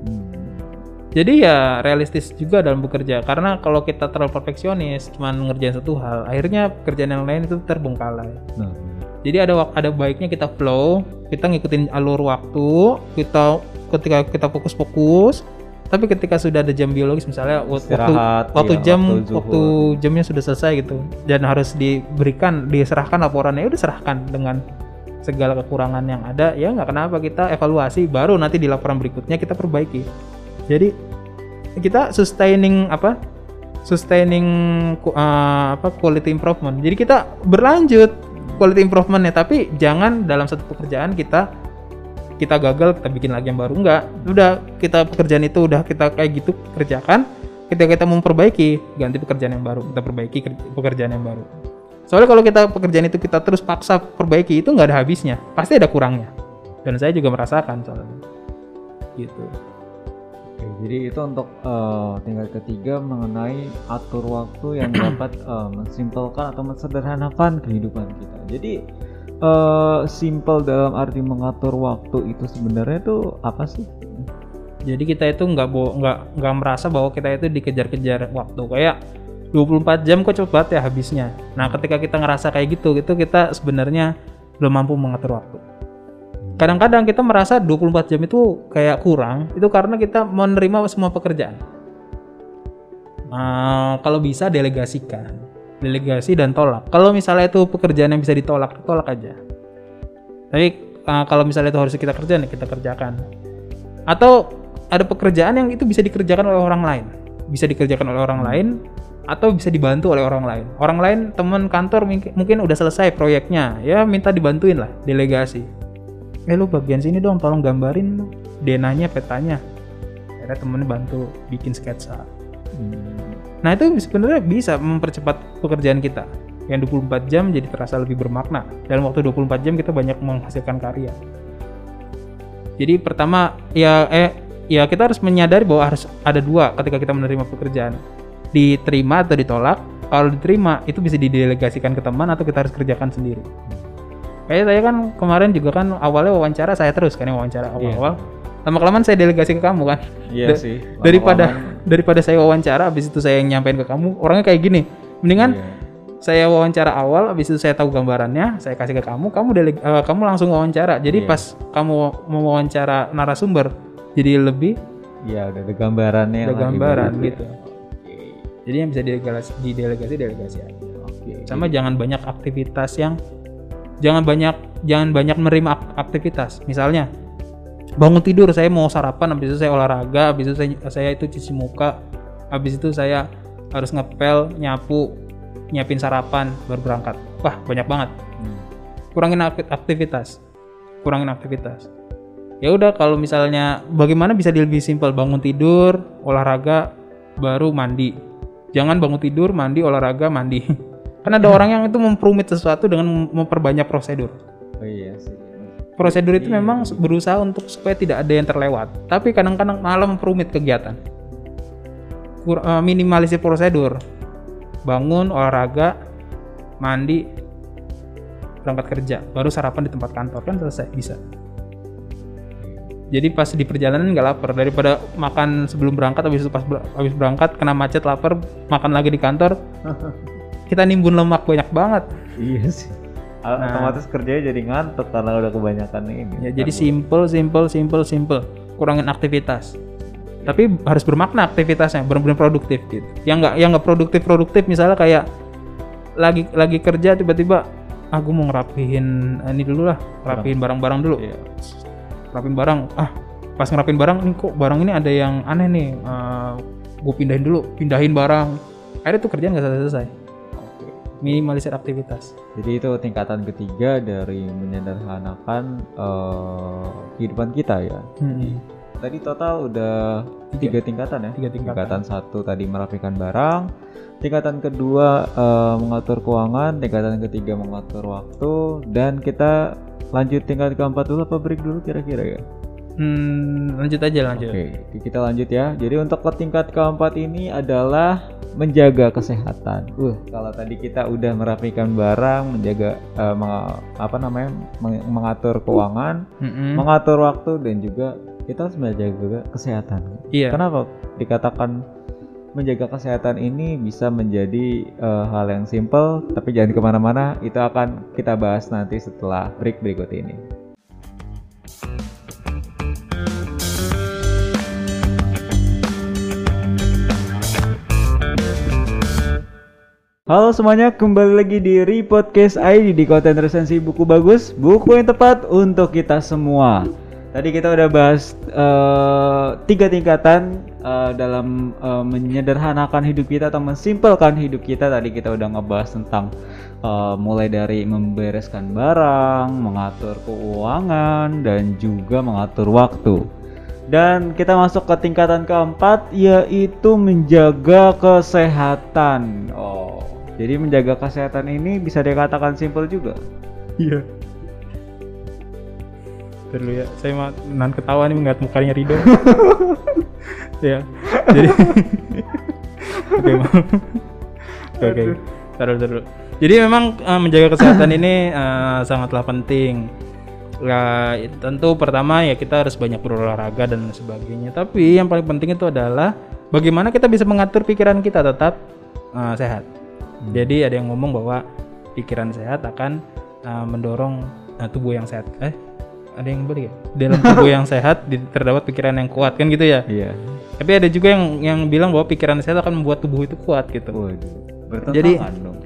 Jadi ya realistis juga dalam bekerja karena kalau kita terlalu perfeksionis, cuman ngerjain satu hal, akhirnya pekerjaan yang lain itu terbengkalai. Nah, Jadi ada ada baiknya kita flow, kita ngikutin alur waktu, kita ketika kita fokus-fokus, tapi ketika sudah ada jam biologis misalnya wa- waktu Istirahat, waktu iya, jam waktu zuhur. waktu jamnya sudah selesai gitu dan harus diberikan diserahkan laporannya ya udah serahkan dengan segala kekurangan yang ada ya nggak kenapa kita evaluasi baru nanti di laporan berikutnya kita perbaiki. Jadi kita sustaining apa? Sustaining eh, apa quality improvement. Jadi kita berlanjut quality improvementnya tapi jangan dalam satu pekerjaan kita kita gagal kita bikin lagi yang baru enggak. Udah kita pekerjaan itu udah kita kayak gitu kerjakan. Ketika kita memperbaiki ganti pekerjaan yang baru. Kita perbaiki ker- pekerjaan yang baru. Soalnya kalau kita pekerjaan itu kita terus paksa perbaiki itu nggak ada habisnya. Pasti ada kurangnya. Dan saya juga merasakan soalnya. Gitu. Oke, jadi itu untuk eh, tingkat ketiga mengenai atur waktu yang dapat eh, mensimpelkan atau mensederhanakan kehidupan kita. Jadi eh simple dalam arti mengatur waktu itu sebenarnya tuh apa sih? jadi kita itu nggak nggak nggak merasa bahwa kita itu dikejar-kejar waktu. Kayak 24 jam kok banget ya habisnya. Nah ketika kita ngerasa kayak gitu itu kita sebenarnya belum mampu mengatur waktu. Kadang-kadang kita merasa 24 jam itu kayak kurang itu karena kita menerima semua pekerjaan. Nah, kalau bisa delegasikan delegasi dan tolak. Kalau misalnya itu pekerjaan yang bisa ditolak tolak aja. Tapi uh, kalau misalnya itu harus kita kerjain ya kita kerjakan. Atau ada pekerjaan yang itu bisa dikerjakan oleh orang lain. Bisa dikerjakan oleh orang lain atau bisa dibantu oleh orang lain. Orang lain teman kantor mungkin, udah selesai proyeknya ya minta dibantuin lah delegasi. Eh lu bagian sini dong tolong gambarin. Denanya petanya. Akhirnya temennya bantu bikin sketsa nah itu sebenarnya bisa mempercepat pekerjaan kita. Yang 24 jam jadi terasa lebih bermakna. Dalam waktu 24 jam kita banyak menghasilkan karya. Jadi pertama ya eh ya kita harus menyadari bahwa harus ada dua ketika kita menerima pekerjaan. Diterima atau ditolak kalau diterima itu bisa didelegasikan ke teman atau kita harus kerjakan sendiri. Kayak saya kan kemarin juga kan awalnya wawancara saya terus kan yang wawancara awal-awal lama kelamaan saya delegasi ke kamu kan Iya Da- sih. daripada lama-lama- daripada saya wawancara habis itu saya yang nyampein ke kamu orangnya kayak gini mendingan Iya. saya wawancara awal habis itu saya tahu gambarannya saya kasih ke kamu kamu deleg- eh, kamu langsung wawancara jadi Iya. pas kamu mau wawancara narasumber jadi lebih Iya, udah ada gambarannya ada gambaran gitu Oke. Jadi yang bisa didelegasi, didelegasi delegasi aja. Oke. Sama jangan banyak aktivitas yang jangan banyak jangan banyak menerima ak- aktivitas. Misalnya bangun tidur saya mau sarapan habis itu saya olahraga, habis itu saya, saya itu cuci muka, habis itu saya harus ngepel, nyapu, nyiapin sarapan baru berangkat. Wah, banyak banget. Hmm. Kurangin akti- aktivitas. Kurangin aktivitas. Ya udah kalau misalnya bagaimana bisa lebih simpel bangun tidur, olahraga, baru mandi. Jangan bangun tidur, mandi, olahraga, mandi. Kan ada orang yang itu memperumit sesuatu dengan mem- memperbanyak prosedur. Oh iya sih. Prosedur itu memang berusaha untuk supaya tidak ada yang terlewat. Tapi kadang-kadang malah memperumit kegiatan. Kur- eh, minimalisir prosedur. Bangun, olahraga, mandi, berangkat kerja, baru sarapan di tempat kantor kan selesai bisa. Jadi pas di perjalanan nggak lapar daripada makan sebelum berangkat habis itu pas ber- habis berangkat kena macet lapar makan lagi di kantor kita nimbun lemak banyak banget. Iya sih. A- Otomatis kerjanya jadi ngantuk karena udah kebanyakan ini. Ya, jadi simple, simple, simple, simple. Kurangin aktivitas. Tapi harus bermakna aktivitasnya, benar-benar produktif gitu. Yang nggak yang nggak produktif produktif misalnya kayak lagi lagi kerja tiba-tiba aku mau ngerapihin eh, ini dulu lah, rapihin barang-barang dulu. Iya. Rapin barang. Ah, pas ngerapin barang nih kok barang ini ada yang aneh nih. gue pindahin dulu, pindahin barang. Akhirnya tuh kerjaan nggak selesai. Oke. Minimalisir aktivitas. Jadi itu tingkatan ketiga dari menyederhanakan eh, kehidupan kita ya. Hmm. Tadi total udah tiga tingkatan ya. Tiga tingkatan. Tingkatan satu tadi merapikan barang, tingkatan kedua eh, mengatur keuangan, tingkatan ketiga mengatur waktu, dan kita lanjut tingkat keempat dulu apa break dulu kira-kira ya? Hmm, lanjut aja lanjut. Oke, kita lanjut ya. Jadi untuk ke tingkat keempat ini adalah menjaga kesehatan. Uh, kalau tadi kita udah merapikan barang, menjaga eh, menga- apa namanya, meng- mengatur keuangan, Mm-mm. mengatur waktu dan juga kita harus menjaga kesehatan. Iya. Kenapa dikatakan menjaga kesehatan ini bisa menjadi eh, hal yang simple, tapi jangan ke mana-mana. Itu akan kita bahas nanti setelah break berikut ini. Halo semuanya, kembali lagi di Repodcast ID di konten resensi buku bagus, buku yang tepat untuk kita semua. Tadi kita udah bahas eh, tiga tingkatan eh, dalam eh, menyederhanakan hidup kita atau mensimpelkan hidup kita. Tadi kita udah ngebahas tentang eh, mulai dari membereskan barang, mengatur keuangan, dan juga mengatur waktu. Dan kita masuk ke tingkatan keempat yaitu menjaga kesehatan. Oh, jadi menjaga kesehatan ini bisa dikatakan simpel juga. Iya. Dulu ya, saya mah nan ketawa nih ngeliat mukanya Rido. ya, jadi oke maaf. Oke. Taruh dulu. Jadi memang eh, menjaga kesehatan ini eh, sangatlah penting. Ya, tentu pertama ya kita harus banyak berolahraga dan sebagainya. Tapi yang paling penting itu adalah bagaimana kita bisa mengatur pikiran kita tetap eh, sehat. Jadi ada yang ngomong bahwa pikiran sehat akan uh, mendorong uh, tubuh yang sehat. Eh, ada yang balik ya? Dalam tubuh yang sehat terdapat pikiran yang kuat kan gitu ya. Iya. Tapi ada juga yang yang bilang bahwa pikiran sehat akan membuat tubuh itu kuat gitu. Waduh. Jadi- dong.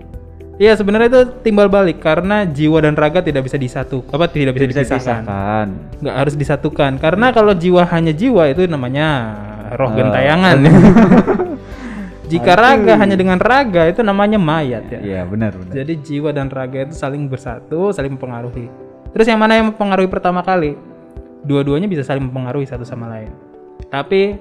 Iya sebenarnya itu timbal balik karena jiwa dan raga tidak bisa disatu apa tidak bisa, Bisa dipisahkan. Nggak harus disatukan karena kalau jiwa hanya jiwa itu namanya roh Eh. gentayangan. Jika raga hanya dengan raga itu namanya mayat ya. Iya, benar benar. Jadi jiwa dan raga itu saling bersatu, saling mempengaruhi. Terus yang mana yang mempengaruhi pertama kali? Dua-duanya bisa saling mempengaruhi satu sama lain. Tapi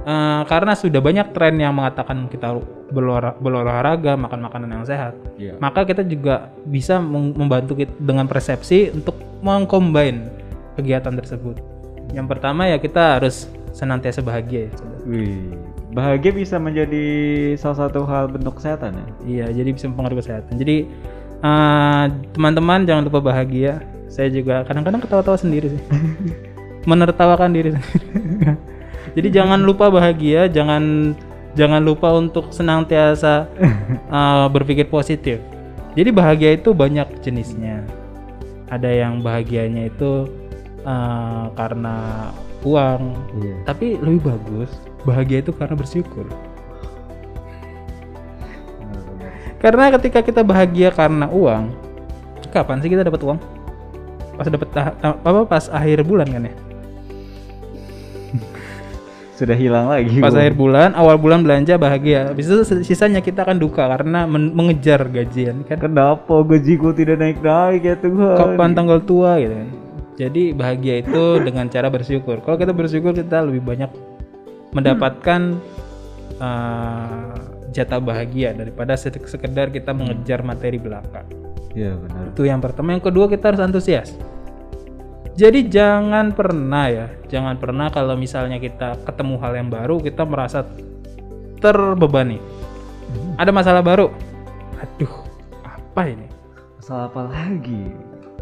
eh, karena sudah banyak tren yang mengatakan kita berolahra- berolahraga, makan makanan yang sehat, Iya. maka kita juga bisa membantu kita dengan persepsi untuk mengcombine kegiatan tersebut. Yang pertama ya kita harus senantiasa bahagia ya. Wih, bahagia bisa menjadi salah satu hal bentuk kesehatan ya. Iya, jadi bisa mempengaruhi kesehatan. Jadi eh, teman-teman jangan lupa bahagia. Saya juga kadang-kadang ketawa-tawa sendiri sih. Menertawakan diri sendiri. jadi jangan lupa bahagia, jangan jangan lupa untuk senantiasa eh, berpikir positif. Jadi bahagia itu banyak jenisnya. Ada yang bahagianya itu eh, karena uang, Iya. tapi lebih bagus bahagia itu karena bersyukur. Karena ketika kita bahagia karena uang, kapan sih kita dapat uang? Pas dapat ta- ta- apa pas akhir bulan kan ya? Sudah hilang lagi. Pas Bang. akhir bulan, awal bulan belanja bahagia. Habis itu sisanya kita akan duka karena men- mengejar gajian kan. Kenapa gajiku tidak naik-naik ya Tuhan? Kapan tanggal tua gitu. Jadi bahagia itu dengan cara bersyukur. Kalau kita bersyukur kita lebih banyak mendapatkan uh, jatah bahagia daripada se- sekedar kita mengejar materi belaka. Iya benar. Itu yang pertama. Yang kedua kita harus antusias. Jadi jangan pernah ya, jangan pernah kalau misalnya kita ketemu hal yang baru kita merasa terbebani. Ada masalah baru. Aduh, apa ini? Masalah apa lagi?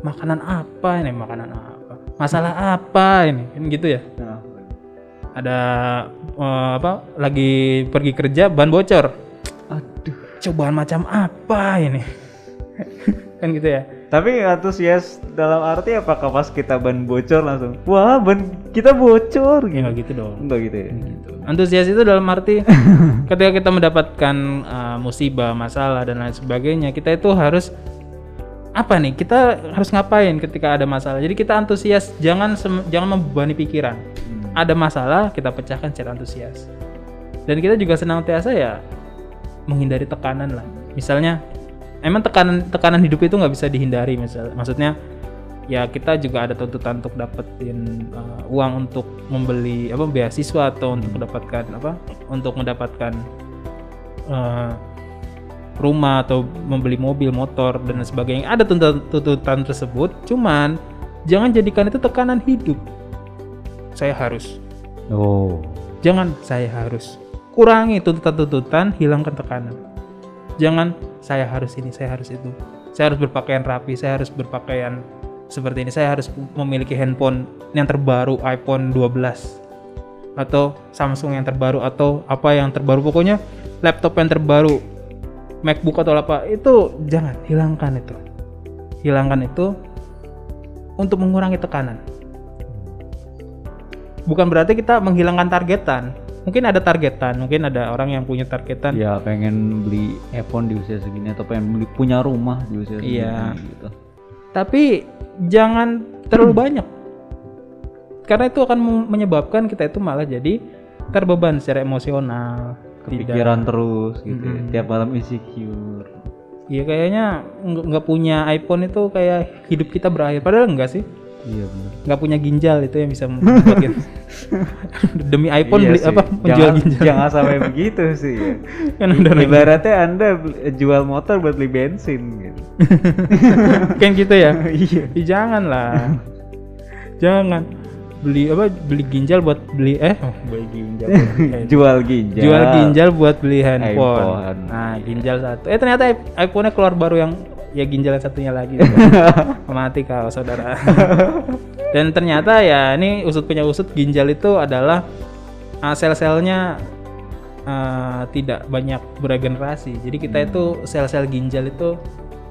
Makanan apa ini? Makanan apa? Masalah apa ini? Kan gitu ya. Nah, Ada eh, apa? Lagi pergi kerja ban bocor. aduh. Cobaan macam apa ini? kan gitu ya. Tapi antusias dalam arti apakah pas kita ban bocor langsung, wah ban kita bocor Ya gitu. nggak gitu dong. Enggak gitu ya. Antusias itu dalam arti ketika kita mendapatkan uh, musibah, masalah dan lain sebagainya, kita itu harus apa nih? Kita harus ngapain ketika ada masalah? Jadi kita antusias, jangan jangan membebani pikiran. Ada masalah, kita pecahkan secara antusias. Dan kita juga senantiasa ya menghindari tekanan lah. Misalnya, emang tekanan tekanan hidup itu nggak bisa dihindari. Misal, maksudnya ya kita juga ada tuntutan untuk dapetin uh, uang untuk membeli apa beasiswa atau untuk mendapatkan apa untuk mendapatkan uh, rumah atau membeli mobil motor dan sebagainya ada tuntutan tersebut cuman jangan jadikan itu tekanan hidup saya harus. Oh. jangan saya harus. Kurangi tuntutan-tuntutan hilangkan tekanan. Jangan saya harus ini saya harus itu. Saya harus berpakaian rapi saya harus berpakaian seperti ini. Saya harus memiliki handphone yang terbaru iPhone 12 atau Samsung yang terbaru atau apa yang terbaru. Pokoknya laptop yang terbaru MacBook atau apa itu jangan. Hilangkan itu. Hilangkan itu untuk mengurangi tekanan bukan berarti kita menghilangkan targetan mungkin ada targetan mungkin ada orang yang punya targetan Ya pengen beli iPhone di usia segini atau pengen beli punya rumah di usia segini Iya. gitu. tapi jangan terlalu banyak karena itu akan menyebabkan kita itu malah jadi terbeban secara emosional tidak Kepikiran terus gitu. ya. Mm-mm. Tiap malam insecure. Iya kayaknya nggak punya iPhone itu kayak hidup kita berakhir padahal enggak sih Iya benar. nggak punya ginjal itu yang bisa membuat demi iPhone Iya beli sih. apa menjual jangan, ginjal Jangan sampai begitu sih. Ya. kan udah lagi- Ibaratnya Anda beli- jual motor buat beli bensin gitu. kan gitu ya iya. Jangan lah jangan beli apa beli ginjal buat beli eh oh, beli ginjal Eh, Jual ginjal. jual ginjal buat beli handphone. iPhone. Nah, ginjal satu. Eh ternyata iPhone-nya keluar baru yang ya ginjal yang satunya lagi. Mati kau saudara. Dan ternyata ya ini usut punya usut ginjal itu adalah uh, sel-selnya uh, tidak banyak beregenerasi. Jadi kita itu sel-sel ginjal itu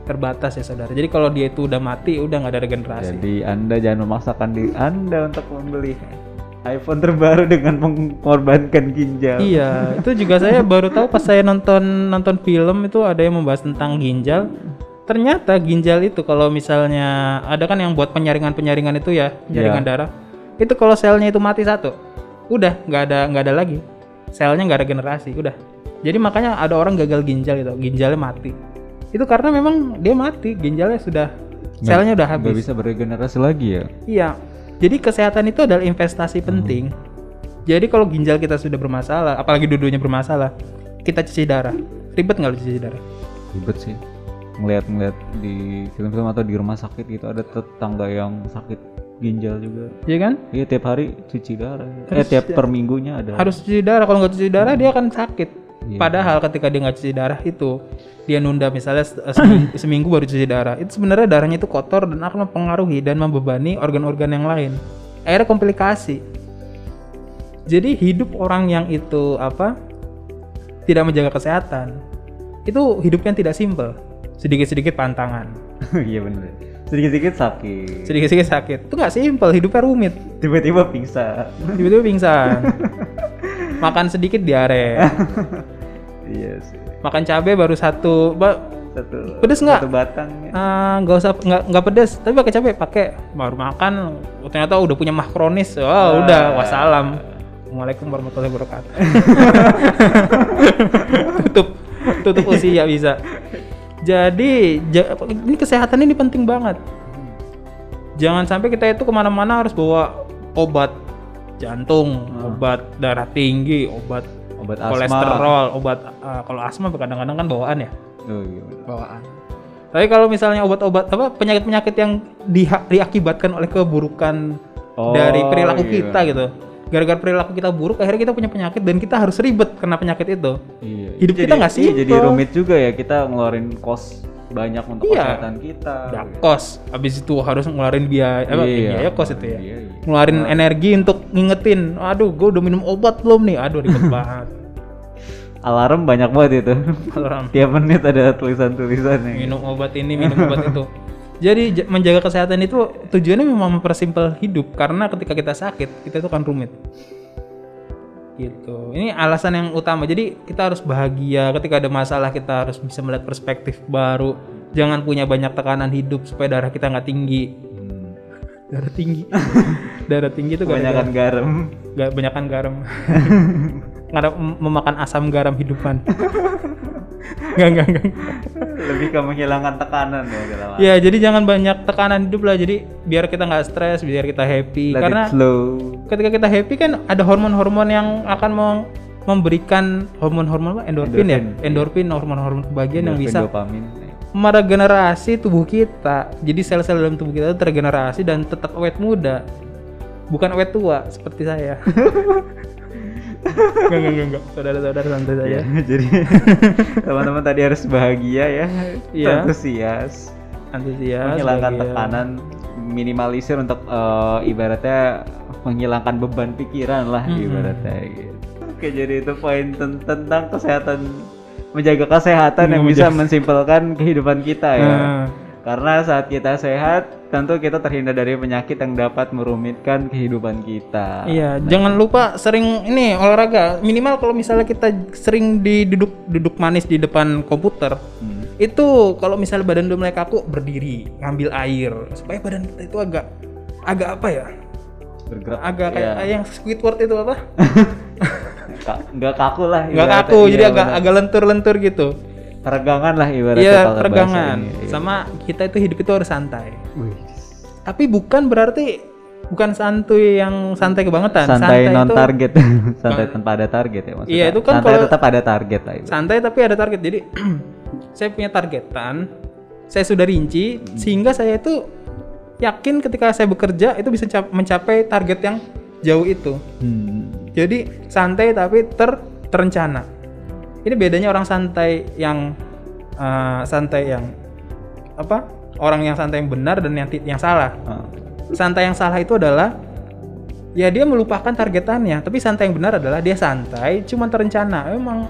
terbatas ya saudara. Jadi kalau dia itu udah mati udah nggak ada regenerasi. Jadi Anda jangan memaksakan diri Anda untuk membeli iPhone terbaru dengan mengorbankan ginjal. Iya, itu juga saya baru tahu pas saya nonton nonton film itu ada yang membahas tentang ginjal. Ternyata ginjal itu kalau misalnya ada kan yang buat penyaringan-penyaringan itu ya, penyaringan Iya. darah. Itu kalau selnya itu mati satu, udah nggak ada nggak ada lagi. Selnya nggak ada generasi, udah. Jadi makanya ada orang gagal ginjal itu, ginjalnya mati. Itu karena memang dia mati, ginjalnya sudah selnya udah Nggak habis. bisa beregenerasi lagi ya. Iya. Jadi kesehatan itu adalah investasi penting. Jadi kalau ginjal kita sudah bermasalah, apalagi dua-duanya bermasalah, kita cuci darah. Ribet nggak lu cuci darah? Ribet sih. Ngeliat-ngeliat di film-film atau di rumah sakit gitu ada tetangga yang sakit ginjal juga. Iya kan? Iya tiap hari cuci darah. eh Harus tiap cuci- per minggunya ada. Harus cuci darah. Kalau nggak cuci darah dia akan sakit. Iya. Padahal ketika dia nggak cuci darah itu, dia nunda misalnya seminggu, seminggu baru cuci darah. Itu sebenarnya darahnya itu kotor dan akan mempengaruhi dan membebani organ-organ yang lain. Akhirnya komplikasi. Jadi hidup orang yang itu apa tidak menjaga kesehatan itu hidupnya tidak simpel. Sedikit-sedikit pantangan, Iya bener. Sedikit-sedikit sakit. sedikit-sedikit sakit. Itu nggak simpel, hidupnya rumit. Tiba-tiba pingsan. Tiba-tiba pingsan. Makan sedikit diare. Iya sih. Makan cabai baru satu, ba- Satu Pedes nggak? Satu batang ya. ah, nggak usah nggak nggak pedes, tapi pakai cabai pakai. Baru makan, ternyata udah punya mah kronis. Wah, udah wassalam. Assalamualaikum warahmatullahi wabarakatuh. tutup tutup usia bisa. Jadi ja- ini kesehatan ini penting banget. Jangan sampai kita itu ke mana-mana harus bawa obat jantung, obat darah tinggi, obat Obat asma. kolesterol, obat ah, kalau asma kadang-kadang kan bawaan ya, Oh, iya bawaan. Tapi kalau misalnya obat-obat apa penyakit-penyakit yang diakibatkan oleh keburukan Oh, dari perilaku iya. kita gitu. Gara-gara perilaku kita buruk, akhirnya kita punya penyakit dan kita harus ribet karena penyakit itu. Iya. Hidup Jadi- kita nggak iya, Jadi rumit juga ya kita ngeluarin kos banyak untuk Iya. kesehatan kita. Udah kos, habis itu harus ngeluarin biaya, apa, Iya. biaya kos itu ya. Iya, iya. Ngeluarin energi untuk ngingetin, aduh gue udah minum obat belum nih, aduh ribet banget. Alarm banyak banget itu. Alarm. Tiap menit ada tulisan-tulisannya. minum obat ini, minum obat itu. Jadi menjaga kesehatan itu tujuannya memang mempersimpel hidup karena ketika kita sakit kita itu kan rumit. Gitu. Ini alasan yang utama. Jadi kita harus bahagia ketika ada masalah kita harus bisa melihat perspektif baru. Jangan punya banyak tekanan hidup supaya darah kita nggak tinggi. Hmm. Darah tinggi. darah tinggi itu Kebanyakan garam. nggak banyakan garam. Nggak memakan asam garam hidupan. Nggak, nggak, nggak. Lebih ke menghilangkan tekanan ya dalam Ya, jadi jangan banyak tekanan hidup lah. Jadi biar kita nggak stres, biar kita happy. Let Karena ketika kita happy kan ada hormon-hormon yang akan meng- memberikan hormon-hormon apa? endorfin, ya, Endorfin, endorfin hormon-hormon kebahagiaan yang Endorfin, bisa dopamin. meregenerasi tubuh kita. Jadi sel-sel dalam tubuh kita itu tergenerasi dan tetap awet muda. Bukan awet tua seperti saya. Enggak, enggak, enggak. Saudara-saudara santai saja. Ya, jadi teman-teman tadi harus bahagia ya, Iya. antusias, Antusias. menghilangkan bahagia. tekanan, minimalisir untuk eh, ibaratnya menghilangkan beban pikiran lah Mm-mm. ibaratnya. Gitu. Oke, jadi itu poin ten- tentang kesehatan, menjaga kesehatan yang bisa mensimpelkan kehidupan kita ya. Nah, Karena saat kita sehat, tentu kita terhindar dari penyakit yang dapat merumitkan kehidupan kita. Iya, jangan lupa sering ini olahraga. Minimal kalau misalnya kita sering di duduk duduk manis di depan komputer, Hmm. itu kalau misalnya badan udah mulai kaku berdiri, ngambil air supaya badan kita itu agak agak apa ya? Bergerak. Agak kayak ya. yang Squidward itu apa? Nggak kaku lah. Nggak kaku, Iya, jadi agak benar. agak lentur-lentur gitu. Peregangan lah ibaratnya. Iya, peregangan. ini. Iya. Sama kita itu hidup itu harus santai. Wih, Tapi bukan berarti bukan santuy yang santai kebangetan. santai, non itu- target, santai tanpa ada target ya maksudnya. Iya, itu kan santai kalau- tetap ada target lah. ibaratnya. santai tapi ada target jadi saya punya targetan saya sudah rinci sehingga saya itu yakin ketika saya bekerja itu bisa cap- mencapai target yang jauh itu Hmm. jadi santai tapi ter terencana ini bedanya orang santai yang eh, santai yang apa orang yang santai yang benar dan yang yang salah Ah. santai yang salah itu adalah ya dia melupakan targetannya tapi santai yang benar adalah dia santai cuma terencana emang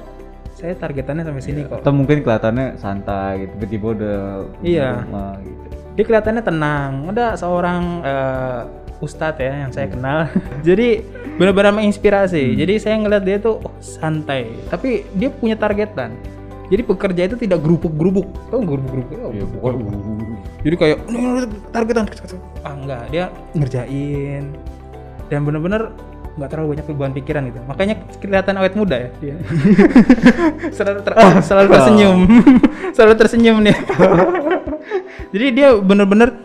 saya targetannya sampai sini kok Atau mungkin kelihatannya santai gitu, tiba-tiba udah Iya. rumah gitu. dia kelihatannya tenang ada seorang eh, ustadz ya yang saya kenal. Jadi benar-benar menginspirasi. Jadi saya ngeliat dia tuh oh, santai. Tapi dia punya targetan jadi pekerja itu tidak gerubuk-gerubuk. Tau gerubuk-gerubuk Oh, Iya, gerubuk. jadi kayak "Ini, ini, targetan ah enggak. Dia ngerjain. Dan bener-bener nggak terlalu banyak beban pikiran gitu. Makanya kelihatan awet muda ya dia. Selalu, ter- selalu tersenyum. Selalu tersenyum nih. Jadi dia bener-bener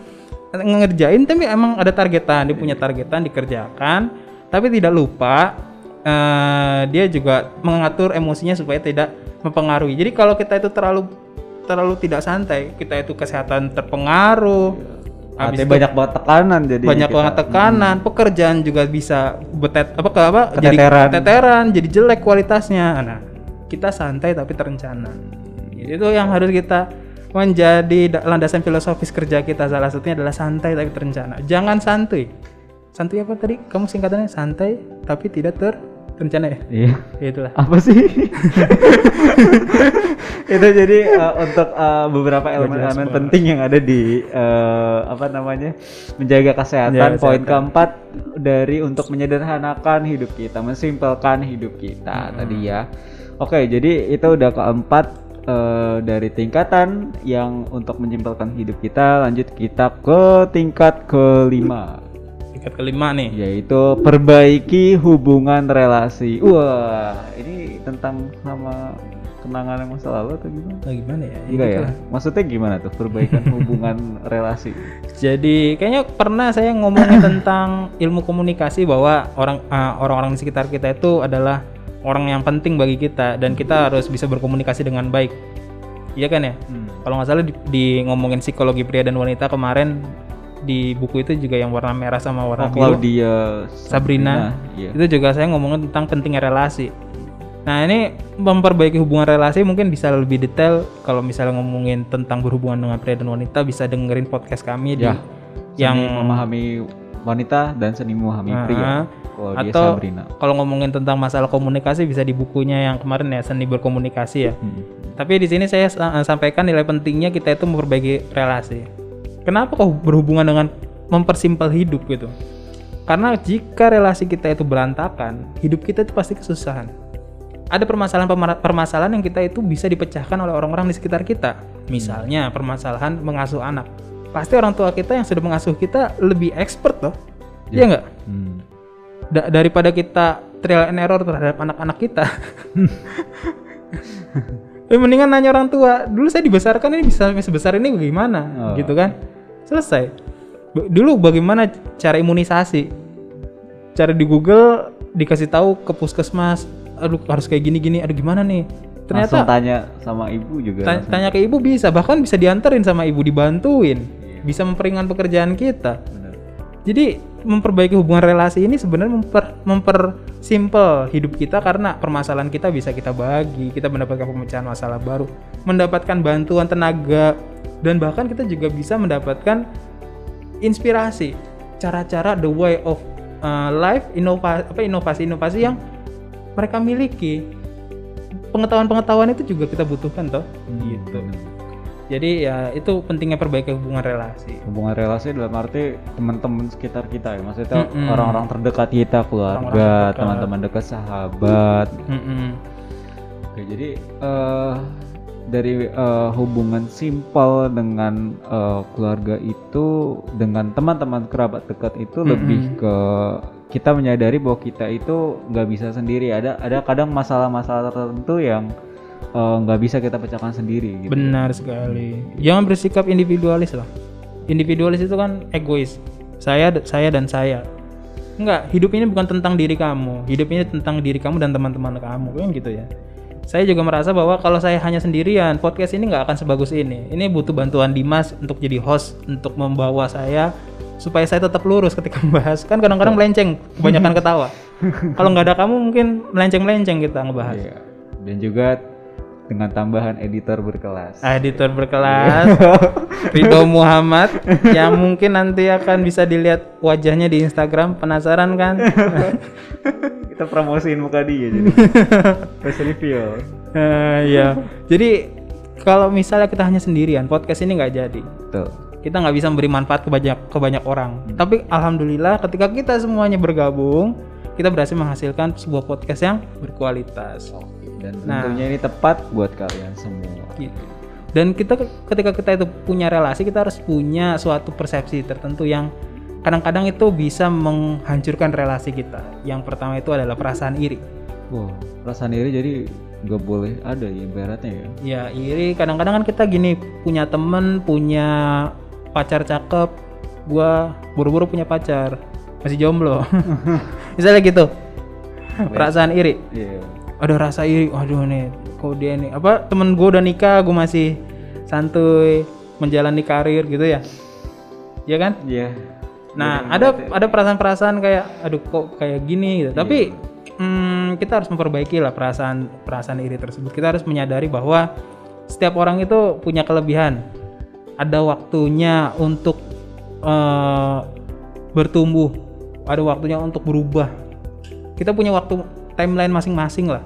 ngerjain tapi emang ada targetan dia punya targetan dikerjakan. Tapi tidak lupa eh, dia juga mengatur emosinya supaya tidak mempengaruhi. Jadi kalau kita itu terlalu terlalu tidak santai kita itu kesehatan terpengaruh. Habis Artinya itu banyak banget tekanan jadi banyak kita- banget tekanan. Pekerjaan juga bisa betet apa ke apa? Jadi Keteteran. keteteran jadi jelek kualitasnya. Nah kita santai tapi terencana. Itu yang harus kita menjadi da- landasan filosofis kerja kita. Salah satunya adalah santai tapi terencana. Jangan santuy. Santuy apa tadi? Kamu singkatannya santai tapi tidak ter terencana ya? Iya. Ya, itulah. Apa sih? Itu jadi eh, untuk eh, beberapa elemen-elemen penting yang ada di eh, apa namanya menjaga kesehatan. Menjaga poin keempat dari untuk menyederhanakan hidup kita mensimpelkan hidup kita tadi ya. Oke, jadi itu udah keempat eh, dari tingkatan yang untuk menyimpulkan hidup kita. Lanjut kita ke tingkat kelima, Tingkat kelima nih. yaitu perbaiki hubungan relasi. Wah, ini tentang sama kenangan yang masa lalu atau gimana? Nah, gimana ya? Enggak ya? Maksudnya gimana tuh perbaikan hubungan relasi? Jadi kayaknya pernah saya ngomongin tentang ilmu komunikasi bahwa orang ah, orang-orang di sekitar kita itu adalah orang yang penting bagi kita dan kita harus bisa berkomunikasi dengan baik. Iya kan ya? Hmm. Kalau nggak salah di, di ngomongin psikologi pria dan wanita kemarin di buku itu juga yang warna merah sama Oh, warna biru. Claudia Sabrina. Iya. Itu juga saya ngomongin tentang pentingnya relasi. Nah ini memperbaiki hubungan relasi mungkin bisa lebih detail kalau misalnya ngomongin tentang berhubungan dengan pria dan wanita bisa dengerin podcast kami di Ya, yang Seni memahami wanita dan seni memahami Ah, pria. atau Sabrina. kalau ngomongin tentang masalah komunikasi bisa di bukunya yang kemarin ya seni berkomunikasi ya. Hmm. Tapi di sini saya sa- sampaikan nilai pentingnya kita itu memperbaiki relasi. Kenapa kok berhubungan dengan mempersimpel hidup gitu? Karena jika relasi kita itu berantakan, hidup kita itu pasti kesusahan. Ada permasalahan permasalahan yang kita itu bisa dipecahkan oleh orang-orang di sekitar kita. Misalnya permasalahan mengasuh anak. Pasti orang tua kita yang sudah mengasuh kita lebih expert loh. Iya nggak? Hmm. Da- daripada kita trial and error terhadap anak-anak kita. Eh, mendingan nanya orang tua. Dulu saya dibesarkan ini bisa sebesar ini bagaimana? Oh. Gitu kan? Selesai. B- dulu bagaimana cara imunisasi? Cara di Google dikasih tahu ke puskesmas, aduh harus kayak gini-gini, aduh gimana nih? Langsung Ternyata tanya sama ibu juga. ta- langsung. tanya ke ibu bisa, bahkan bisa dianterin sama ibu dibantuin. Bisa memperingan pekerjaan kita. Jadi memperbaiki hubungan relasi ini sebenarnya memper mempersimpel hidup kita karena permasalahan kita bisa kita bagi, kita mendapatkan pemecahan masalah baru, mendapatkan bantuan tenaga dan bahkan kita juga bisa mendapatkan inspirasi, cara-cara the way of uh, life, inovasi apa inovasi-inovasi yang mereka miliki. Pengetahuan-pengetahuan itu juga kita butuhkan toh. Gitu. Jadi ya itu pentingnya perbaiki hubungan relasi. Hubungan relasi dalam arti teman-teman sekitar kita ya. Maksudnya Mm-mm. orang-orang terdekat kita, keluarga, teman-teman dekat, sahabat. Mm-mm. Oke, jadi eh dari eh, hubungan simpel dengan eh, keluarga itu dengan teman-teman kerabat dekat itu Mm-mm. lebih ke kita menyadari bahwa kita itu nggak bisa sendiri. Ada ada kadang masalah-masalah tertentu yang eh, nggak bisa kita pecahkan sendiri. Gitu. Benar sekali. Jangan bersikap individualis lah. Individualis itu kan egois. Saya saya dan saya. Enggak, hidup ini bukan tentang diri kamu. Hidup ini tentang diri kamu dan teman-teman kamu. Kan gitu ya. Saya juga merasa bahwa kalau saya hanya sendirian, podcast ini nggak akan sebagus ini. Ini butuh bantuan Dimas untuk jadi host, untuk membawa saya supaya saya tetap lurus ketika membahas. Kan kadang-kadang melenceng, kebanyakan ketawa. kalau nggak ada kamu mungkin melenceng-melenceng kita ngebahas. Iya. Dan juga dengan tambahan editor berkelas. editor berkelas Ridho Muhammad yang mungkin nanti akan bisa dilihat wajahnya di Instagram penasaran kan kita promosiin muka dia jadi. Face reveal. Eh, iya jadi kalau misalnya kita hanya sendirian podcast ini nggak jadi Tuh. kita nggak bisa memberi manfaat ke banyak ke banyak orang tapi alhamdulillah ketika kita semuanya bergabung kita berhasil menghasilkan sebuah podcast yang berkualitas Dan Nah. tentunya ini tepat buat kalian semua. gitu. Dan kita ketika kita itu punya relasi kita harus punya suatu persepsi tertentu yang kadang-kadang itu bisa menghancurkan relasi kita. Yang pertama itu adalah perasaan iri. Wow, perasaan iri jadi nggak boleh ada ya ibaratnya ya. Ya iri kadang-kadang kan kita gini punya temen punya pacar cakep, gua buru-buru punya pacar masih jomblo. Misalnya gitu. Perasaan iri. Iya. Ada rasa iri waduh nih kok dia nih apa temen gue udah nikah gue masih santuy menjalani karir gitu ya? Ya kan? Iya. nah ada ada perasaan-perasaan kayak aduh kok kayak gini gitu. Tapi hmm, kita harus memperbaiki lah perasaan perasaan iri tersebut. Kita harus menyadari bahwa setiap orang itu punya kelebihan. Ada waktunya untuk eh, bertumbuh. Ada waktunya untuk berubah. Kita punya waktu timeline masing-masing lah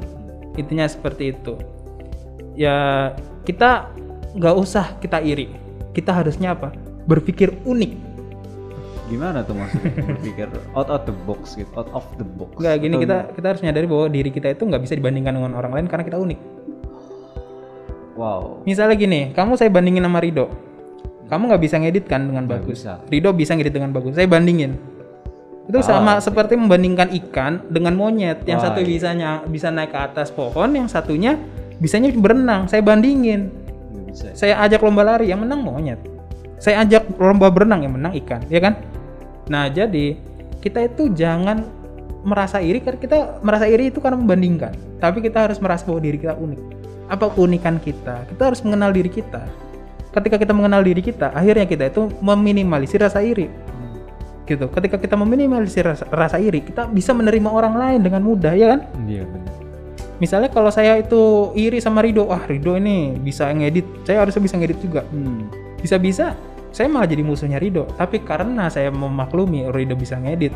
intinya seperti itu ya kita nggak usah kita iri kita harusnya apa berpikir unik Gimana tuh maksudnya berpikir out of the box gitu, out of the box. Enggak gini Atau kita kita harus nyadari bahwa diri kita itu nggak bisa dibandingkan dengan orang lain karena kita unik. Wow. Misalnya gini, kamu saya bandingin sama Rido. Kamu nggak bisa ngedit kan dengan Nggak bagus. bisa. Rido bisa ngedit dengan bagus. Saya bandingin. Itu Ah, sama seperti membandingkan ikan dengan monyet. Yang Wah, satu iya. bisanya bisa naik ke atas pohon, yang satunya bisanya berenang. Saya bandingin. Nggak bisa. Saya ajak lomba lari, yang menang monyet. Saya ajak lomba berenang, yang menang ikan, ya kan? Nah, jadi kita itu jangan merasa iri karena kita merasa iri itu karena membandingkan. Tapi kita harus merasa bahwa diri kita unik. Apa keunikan kita? Kita harus mengenal diri kita. Ketika kita mengenal diri kita, akhirnya kita itu meminimalisir rasa iri. Gitu. Ketika kita meminimalisir rasa, rasa iri, kita bisa menerima orang lain dengan mudah, ya kan? Iya benar. Misalnya kalau saya itu iri sama Rido, wah Rido ini bisa ngedit, saya harusnya bisa ngedit juga Hmm. bisa-bisa saya malah jadi musuhnya Rido tapi karena saya memaklumi Rido bisa ngedit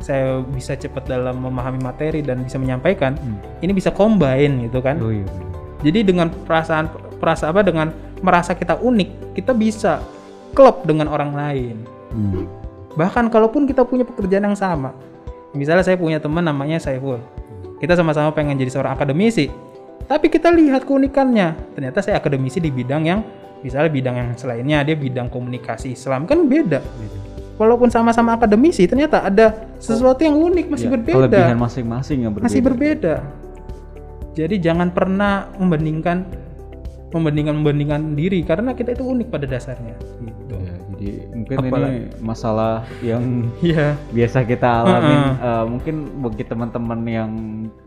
saya bisa cepat dalam memahami materi dan bisa menyampaikan Hmm. ini bisa combine gitu kan Oh iya. jadi dengan perasaan perasa apa dengan merasa kita unik kita bisa klop dengan orang lain Hmm. Bahkan kalaupun kita punya pekerjaan yang sama misalnya saya punya teman namanya Saiful. Kita sama-sama pengen jadi seorang akademisi tapi kita lihat keunikannya. Ternyata saya akademisi di bidang yang misalnya bidang yang selainnya dia bidang komunikasi Islam kan beda. Walaupun sama-sama akademisi ternyata ada sesuatu yang unik masih Ya, berbeda. Kelebihan masing-masing yang berbeda. masih berbeda. Jadi jangan pernah membandingkan membandingkan membandingkan diri karena kita itu unik pada dasarnya. Gitu Jadi mungkin Apalagi- ini masalah yang iya biasa kita alamin Heeh. eh, mungkin bagi teman-teman yang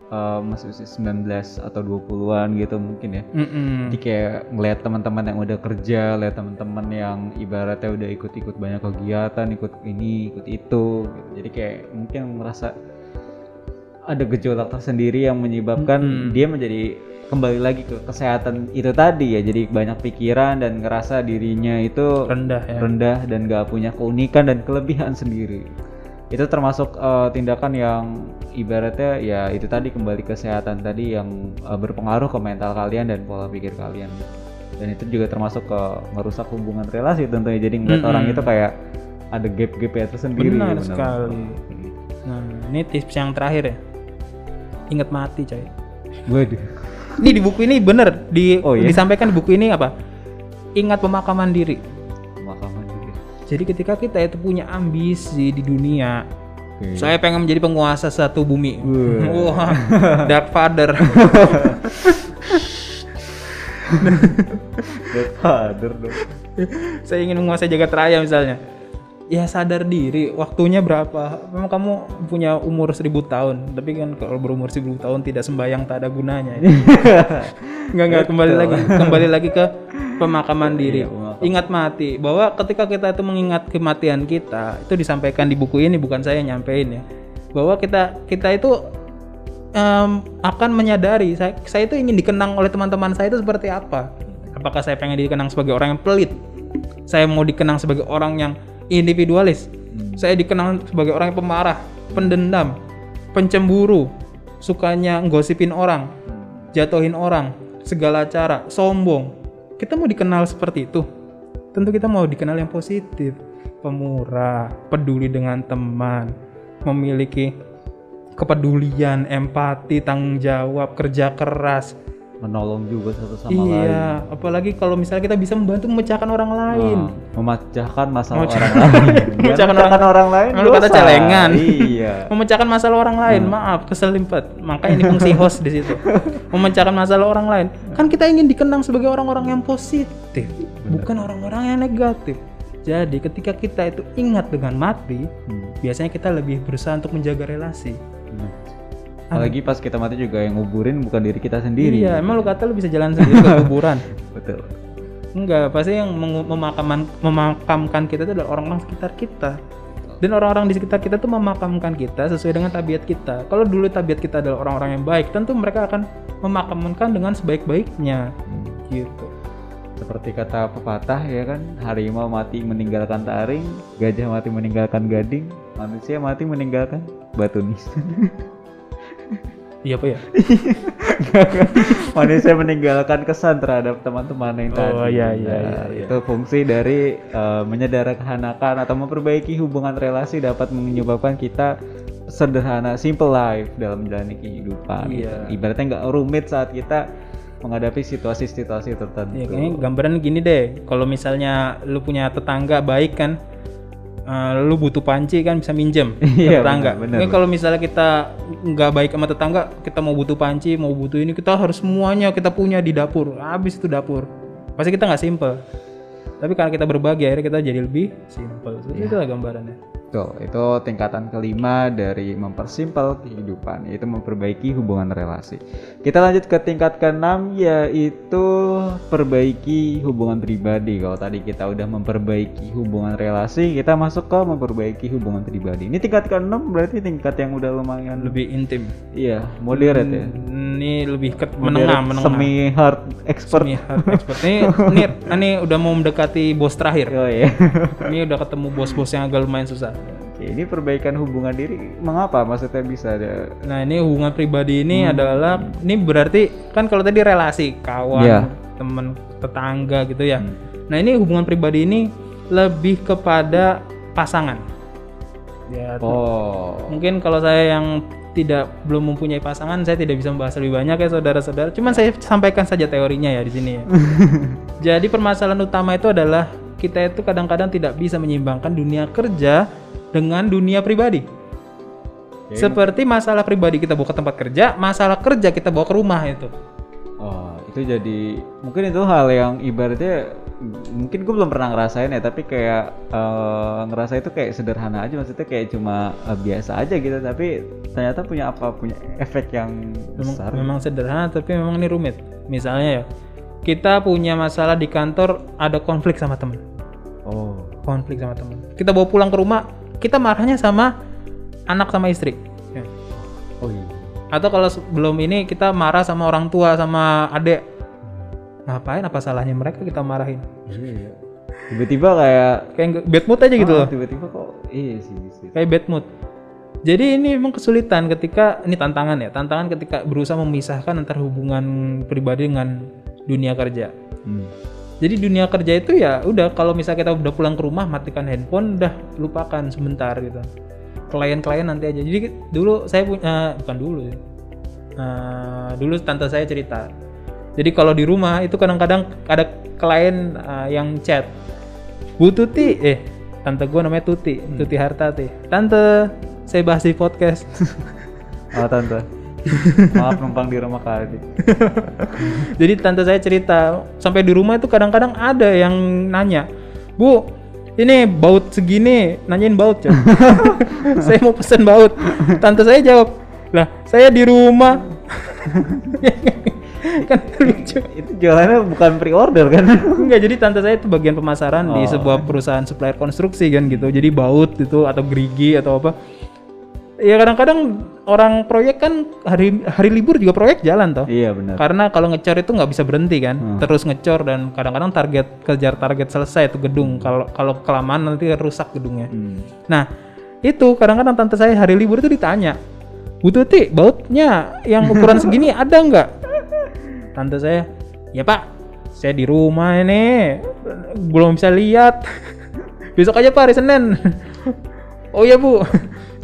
eh, masih usia 19 atau 20-an gitu mungkin ya. Mm-mm. Jadi kayak ngeliat teman-teman yang udah kerja, lihat teman-teman yang ibaratnya udah ikut-ikut banyak kegiatan, ikut ini, ikut itu. gitu. Jadi kayak mungkin merasa ada gejolak tersendiri yang menyebabkan Mm-mm. dia menjadi kembali lagi ke kesehatan itu tadi ya. Jadi banyak pikiran dan ngerasa dirinya itu rendah ya rendah dan gak punya keunikan dan kelebihan sendiri. Itu termasuk eh, tindakan yang ibaratnya ya itu tadi kembali kesehatan tadi yang eh, berpengaruh ke mental kalian dan pola pikir kalian. Dan itu juga termasuk ke merusak hubungan relasi tentunya. Jadi ngeliat Mm-mm. orang itu kayak ada gap-gapnya tersendiri. Benar benar. sekali. Nah, ini tips yang terakhir ya. Ingat mati, coy. Waduh. Ini di buku ini bener di Oh, iya? disampaikan di buku ini apa? Ingat pemakaman diri. Pemakaman juga. Jadi ketika kita itu punya ambisi di dunia, Oke. saya pengen menjadi penguasa satu bumi. Wah. Dark Father. Father dong. saya ingin menguasai jagat raya misalnya. Ya sadar diri, waktunya berapa? Memang kamu punya umur seribu tahun, tapi kan kalau berumur seribu tahun tidak sembayang tak ada gunanya. ya. Enggak enggak kembali Betul. lagi kembali lagi ke pemakaman diri. Iya, pemakaman. Ingat mati bahwa ketika kita itu mengingat kematian kita, itu disampaikan di buku ini bukan saya yang nyampein ya. Bahwa kita kita itu em, akan menyadari saya, saya itu ingin dikenang oleh teman-teman saya itu seperti apa. Apakah saya pengen dikenang sebagai orang yang pelit? Saya mau dikenang sebagai orang yang individualis. Saya dikenang sebagai orang yang pemarah, pendendam, pencemburu, sukanya nggosipin orang, jatuhin orang, segala cara, sombong. Kita mau dikenal seperti itu. Tentu kita mau dikenal yang positif, pemurah, peduli dengan teman, memiliki kepedulian, empati, tanggung jawab, kerja keras. Menolong juga satu sama lain. iya, apalagi kalau misalnya kita bisa membantu memecahkan orang lain. Nah, memecahkan masalah Memecah- orang lain. Memecahkan Memecahkan orang, lain. Lu kata celengan. Iya. memecahkan masalah orang lain Hmm. maaf keselimpet makanya ini fungsi host di situ memecahkan masalah orang lain kan kita ingin dikenang sebagai orang-orang yang positif bukan orang-orang yang negatif jadi ketika kita itu ingat dengan mati Hmm, biasanya kita lebih berusaha untuk menjaga relasi benar. Apalagi pas kita mati juga yang nguburin bukan diri kita sendiri. iya emang lu kata lu bisa jalan sendiri ke kuburan Betul. enggak pasti yang memakamkan memakamkan kita itu adalah orang-orang sekitar kita dan orang-orang di sekitar kita tuh memakamkan kita sesuai dengan tabiat kita. Kalau dulu tabiat kita adalah orang-orang yang baik, tentu mereka akan memakamkan dengan sebaik-baiknya. Hmm. Gitu. Seperti kata pepatah ya kan, harimau mati meninggalkan taring, gajah mati meninggalkan gading, manusia mati meninggalkan batu nisan. Iya apa ya? manusia meninggalkan kesan terhadap teman-teman yang Oh, tadi. iya, iya, Nah, iya, iya. Itu fungsi dari eh, menyederhanakan atau memperbaiki hubungan relasi dapat menyebabkan kita sederhana, simple life dalam menjalani kehidupan. gitu. Iya. Ibaratnya nggak rumit saat kita menghadapi situasi-situasi tertentu. Ya, kayaknya gambaran gini deh. Kalau misalnya lu punya tetangga baik kan, eh, lu butuh panci kan bisa minjem ke Iya, tetangga. benar, benar. Ini kalau misalnya kita nggak baik sama tetangga, kita mau butuh panci, mau butuh ini, kita harus semuanya kita punya di dapur. Habis itu dapur. Pasti kita nggak simple. Tapi karena kita berbagi, akhirnya kita jadi lebih simple. Itu Iya. itulah gambarannya. Betul, itu tingkatan kelima dari mempersimpel kehidupan, yaitu memperbaiki hubungan relasi. Kita lanjut ke tingkat keenam, yaitu perbaiki hubungan pribadi. Kalau tadi kita udah memperbaiki hubungan relasi, kita masuk ke memperbaiki hubungan pribadi. Ini tingkat keenam berarti tingkat yang udah lumayan Lebih intim. iya moderate ya. Ini lebih ke menengah, menengah. Semi hard expert. Semi hard expert. Ini, ini, ini udah mau mendekati bos terakhir. Oh iya. Ini udah ketemu bos-bos yang agak lumayan susah. Oke, ini perbaikan hubungan diri mengapa maksudnya bisa ada Nah ini hubungan pribadi ini Hmm. adalah ini berarti kan kalau tadi relasi kawan, Iya. teman, tetangga gitu ya. Hmm. Nah ini hubungan pribadi ini lebih kepada pasangan. Ya Oh. mungkin kalau saya yang tidak belum mempunyai pasangan saya tidak bisa membahas lebih banyak ya saudara-saudara. Cuman saya sampaikan saja teorinya ya di sini. ya. Jadi permasalahan utama itu adalah kita itu kadang-kadang tidak bisa menyeimbangkan dunia kerja dengan dunia pribadi. Oke. Seperti masalah pribadi kita bawa ke tempat kerja, masalah kerja kita bawa ke rumah itu. Oh, itu jadi mungkin itu hal yang ibaratnya mungkin gue belum pernah ngerasain ya, tapi kayak eh, ngerasa itu kayak sederhana aja, maksudnya kayak cuma eh, biasa aja gitu, tapi ternyata punya apa punya efek yang Memang, besar. memang sederhana tapi memang ini rumit. Misalnya ya, kita punya masalah di kantor ada konflik sama teman. Oh, Konflik sama teman. Kita bawa pulang ke rumah, kita marahnya sama anak sama istri. Ya. oh iya. Atau kalau sebelum ini kita marah sama orang tua sama adik. Ngapain apa salahnya mereka kita marahin? Iya. Tiba-tiba kayak Kayak bad mood aja gitu ah, loh. Tiba-tiba kok iya sih. sih. kayak bad mood. Jadi ini memang kesulitan ketika ini tantangan ya, tantangan ketika berusaha memisahkan antara hubungan pribadi dengan dunia kerja. Hmm. Jadi dunia kerja itu ya udah kalau misalnya kita udah pulang ke rumah matikan handphone udah lupakan sebentar gitu. Klien-klien nanti aja. Jadi dulu saya punya bukan dulu ya. Eh, dulu tante saya cerita. Jadi kalau di rumah itu kadang-kadang ada klien eh, yang chat. Bu Tuti, eh tante gue namanya Tuti, Tuti Hartati. Tante, saya bahas di podcast. Oh tante. Maaf numpang di rumah Kak Adi. Jadi tante saya cerita sampai di rumah itu kadang-kadang ada yang nanya, Bu, ini baut segini, nanyain baut coy. saya mau pesen baut. Tante saya jawab, lah saya di rumah. kan lucu. Itu jualannya bukan pre-order kan? Enggak, jadi tante saya itu bagian pemasaran di Oh. sebuah perusahaan supplier konstruksi kan gitu. Jadi baut itu atau gerigi atau apa. Ya kadang-kadang orang proyek kan hari hari libur juga proyek jalan toh. iya benar. Karena kalau ngecor itu nggak bisa berhenti kan, Hmm. terus ngecor dan kadang-kadang target kejar target selesai itu gedung. Kalau kalau kelamaan nanti rusak gedungnya. Hmm. Nah itu kadang-kadang tante saya hari libur itu ditanya, Bu Tuti bautnya yang ukuran segini ada nggak? Tante saya, ya Pak, saya di rumah ini belum bisa lihat. Besok aja Pak hari Senin. oh iya Bu,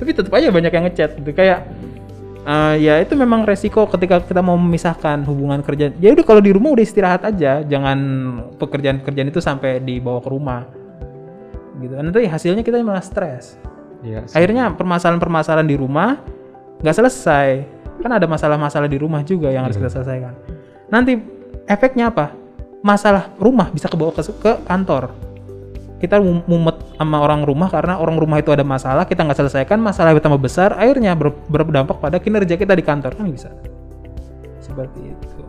tapi tetap aja banyak yang ngechat gitu kayak eh, ya itu memang resiko ketika kita mau memisahkan hubungan kerja. Ya udah kalau di rumah udah istirahat aja, jangan pekerjaan-pekerjaan itu sampai dibawa ke rumah. Gitu. Nanti hasilnya kita malah stres. Iya. sih. Akhirnya permasalahan-permasalahan di rumah nggak selesai. Kan ada masalah-masalah di rumah juga yang harus kita selesaikan. Nanti efeknya apa? Masalah rumah bisa kebawa ke, ke kantor. Kita mum- mumet sama orang rumah karena orang rumah itu ada masalah, kita nggak selesaikan, masalah bertambah besar, akhirnya ber- berdampak pada kinerja kita di kantor kan bisa. Seperti itu.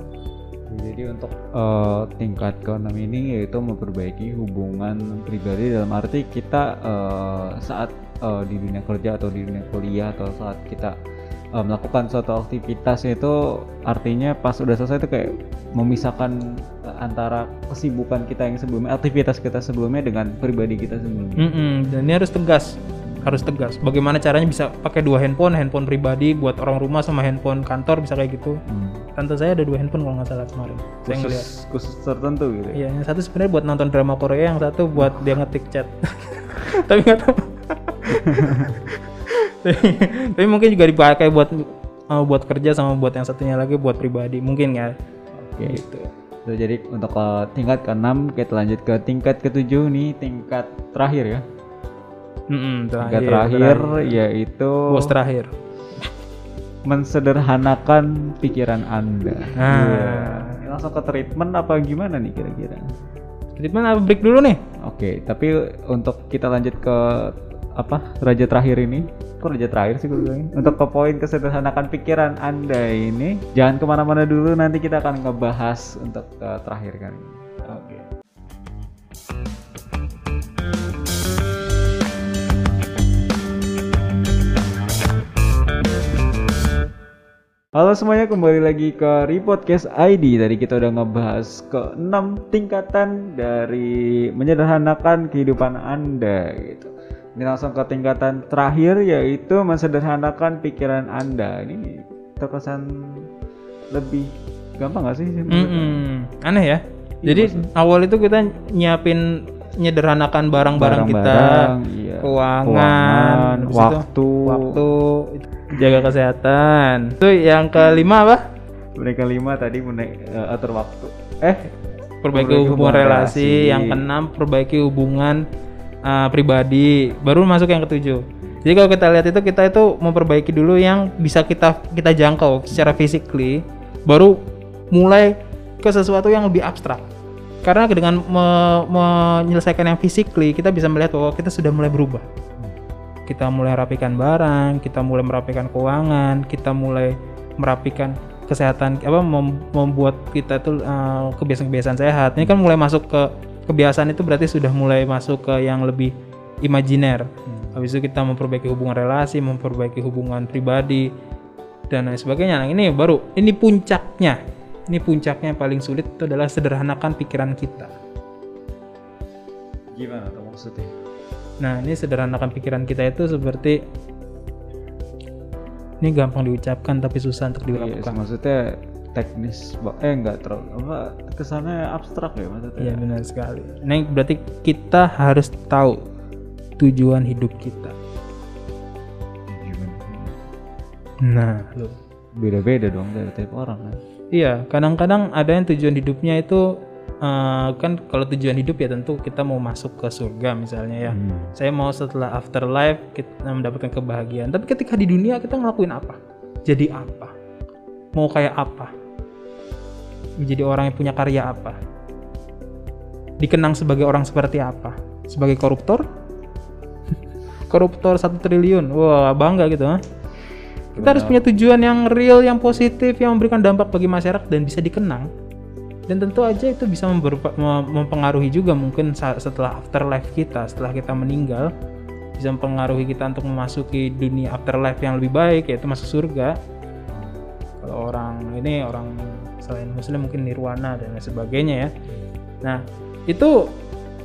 Jadi untuk eh, tingkat keenam ini yaitu memperbaiki hubungan pribadi dalam arti kita eh, saat eh, di dunia kerja atau di dunia kuliah atau saat kita eh, melakukan suatu aktivitas itu artinya pas udah selesai itu kayak memisahkan eh, antara kesibukan kita yang sebelumnya aktivitas kita sebelumnya dengan pribadi kita sebelumnya. Mm-mm, dan ini harus tegas. harus tegas. Bagaimana caranya bisa pakai dua handphone, handphone pribadi buat orang rumah sama handphone kantor bisa kayak gitu. Hmm. Tante saya ada dua handphone kalau nggak salah kemarin. Saya ngeliat. Khusus, khusus tertentu gitu. ya? Iya, yang satu sebenarnya buat nonton drama Korea, yang satu buat dia ngetik chat. Tapi nggak tahu. tapi, mungkin juga dipakai buat uh, buat kerja sama buat yang satunya lagi buat pribadi mungkin ya. Oke. Gitu. Tuh, jadi untuk uh, tingkat ke-6 kita lanjut ke tingkat ke-7 nih, tingkat terakhir ya. Mm-mm, Tingkat terakhir, yaitu Bos terakhir. mensederhanakan pikiran Anda. Nah. Ini Langsung ke treatment apa gimana nih kira-kira? Treatment apa break dulu nih? Oke, tapi untuk kita lanjut ke apa raja terakhir ini, kok raja terakhir sih gue bilangin? Untuk ke poin kesederhanakan pikiran anda ini, jangan ke mana-mana dulu. Nanti kita akan ngebahas untuk ke terakhir ini. Oke. Halo semuanya, kembali lagi ke Repodcast ID. Tadi kita udah ngebahas ke 6 tingkatan dari menyederhanakan kehidupan Anda gitu. Ini langsung ke tingkatan terakhir yaitu mensederhanakan pikiran Anda. Ini terkesan lebih gampang gak sih? Mm-mm. Aneh ya. Iya, Jadi awal itu kita nyiapin nyederhanakan barang-barang kita, iya. keuangan, Keuangan, waktu. waktu, jaga kesehatan. Itu yang kelima apa? Mereka lima tadi mena- eh, atur waktu. Eh, Perbaiki Perbaiki hubungan hubungan relasi. relasi. Yang keenam perbaiki hubungan uh, pribadi. Baru masuk yang ketujuh. Jadi kalau kita lihat itu kita itu memperbaiki dulu yang bisa kita kita jangkau secara physically, baru mulai ke sesuatu yang lebih abstrak. Karena dengan me- menyelesaikan yang physically, kita bisa melihat bahwa kita sudah mulai berubah. Kita mulai merapikan barang, kita mulai merapikan keuangan, kita mulai merapikan kesehatan apa mem- membuat kita tuh uh, kebiasaan-kebiasaan sehat. Ini kan mulai masuk ke kebiasaan itu berarti sudah mulai masuk ke yang lebih imajiner. Habis itu kita memperbaiki hubungan relasi, memperbaiki hubungan pribadi dan lain sebagainya. Nah, ini baru ini puncaknya. Ini puncaknya yang paling sulit itu adalah sederhanakan pikiran kita. gimana tuh maksudnya? Nah, ini sederhanakan pikiran kita itu seperti ini gampang diucapkan tapi susah untuk Iya, dilakukan. maksudnya teknis, eh enggak terlalu apa kesannya abstrak ya maksudnya. Iya benar sekali. Nah, berarti kita harus tahu tujuan hidup kita. Gimana? Nah, lo. Beda-beda dong dari tiap orang kan. Iya, kadang-kadang ada yang tujuan hidupnya itu eh, kan kalau tujuan hidup ya tentu kita mau masuk ke surga misalnya ya. Hmm. Saya mau setelah afterlife kita mendapatkan kebahagiaan. Tapi ketika di dunia kita ngelakuin apa? Jadi apa? Mau kayak apa? Menjadi orang yang punya karya apa? Dikenang sebagai orang seperti apa? Sebagai koruptor? koruptor satu triliun. Wah, bangga gitu. ha? Kita harus punya tujuan yang real, yang positif, yang memberikan dampak bagi masyarakat dan bisa dikenang. Dan tentu aja itu bisa mempengaruhi juga mungkin setelah afterlife kita, setelah kita meninggal, bisa mempengaruhi kita untuk memasuki dunia afterlife yang lebih baik, yaitu masuk surga. Kalau orang ini orang selain muslim mungkin nirwana dan lain sebagainya ya. Nah, itu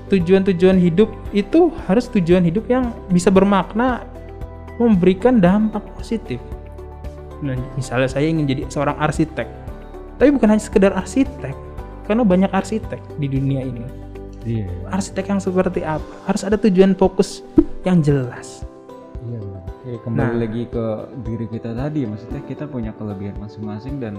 tujuan-tujuan hidup itu harus tujuan hidup yang bisa bermakna memberikan dampak positif. Nah, misalnya saya ingin jadi seorang arsitek, tapi bukan hanya sekedar arsitek, karena banyak arsitek di dunia ini. Iya. Arsitek yang seperti apa? Harus ada tujuan fokus yang jelas. Iya benar. Ya, kembali Nah. lagi ke diri kita tadi, maksudnya kita punya kelebihan masing-masing dan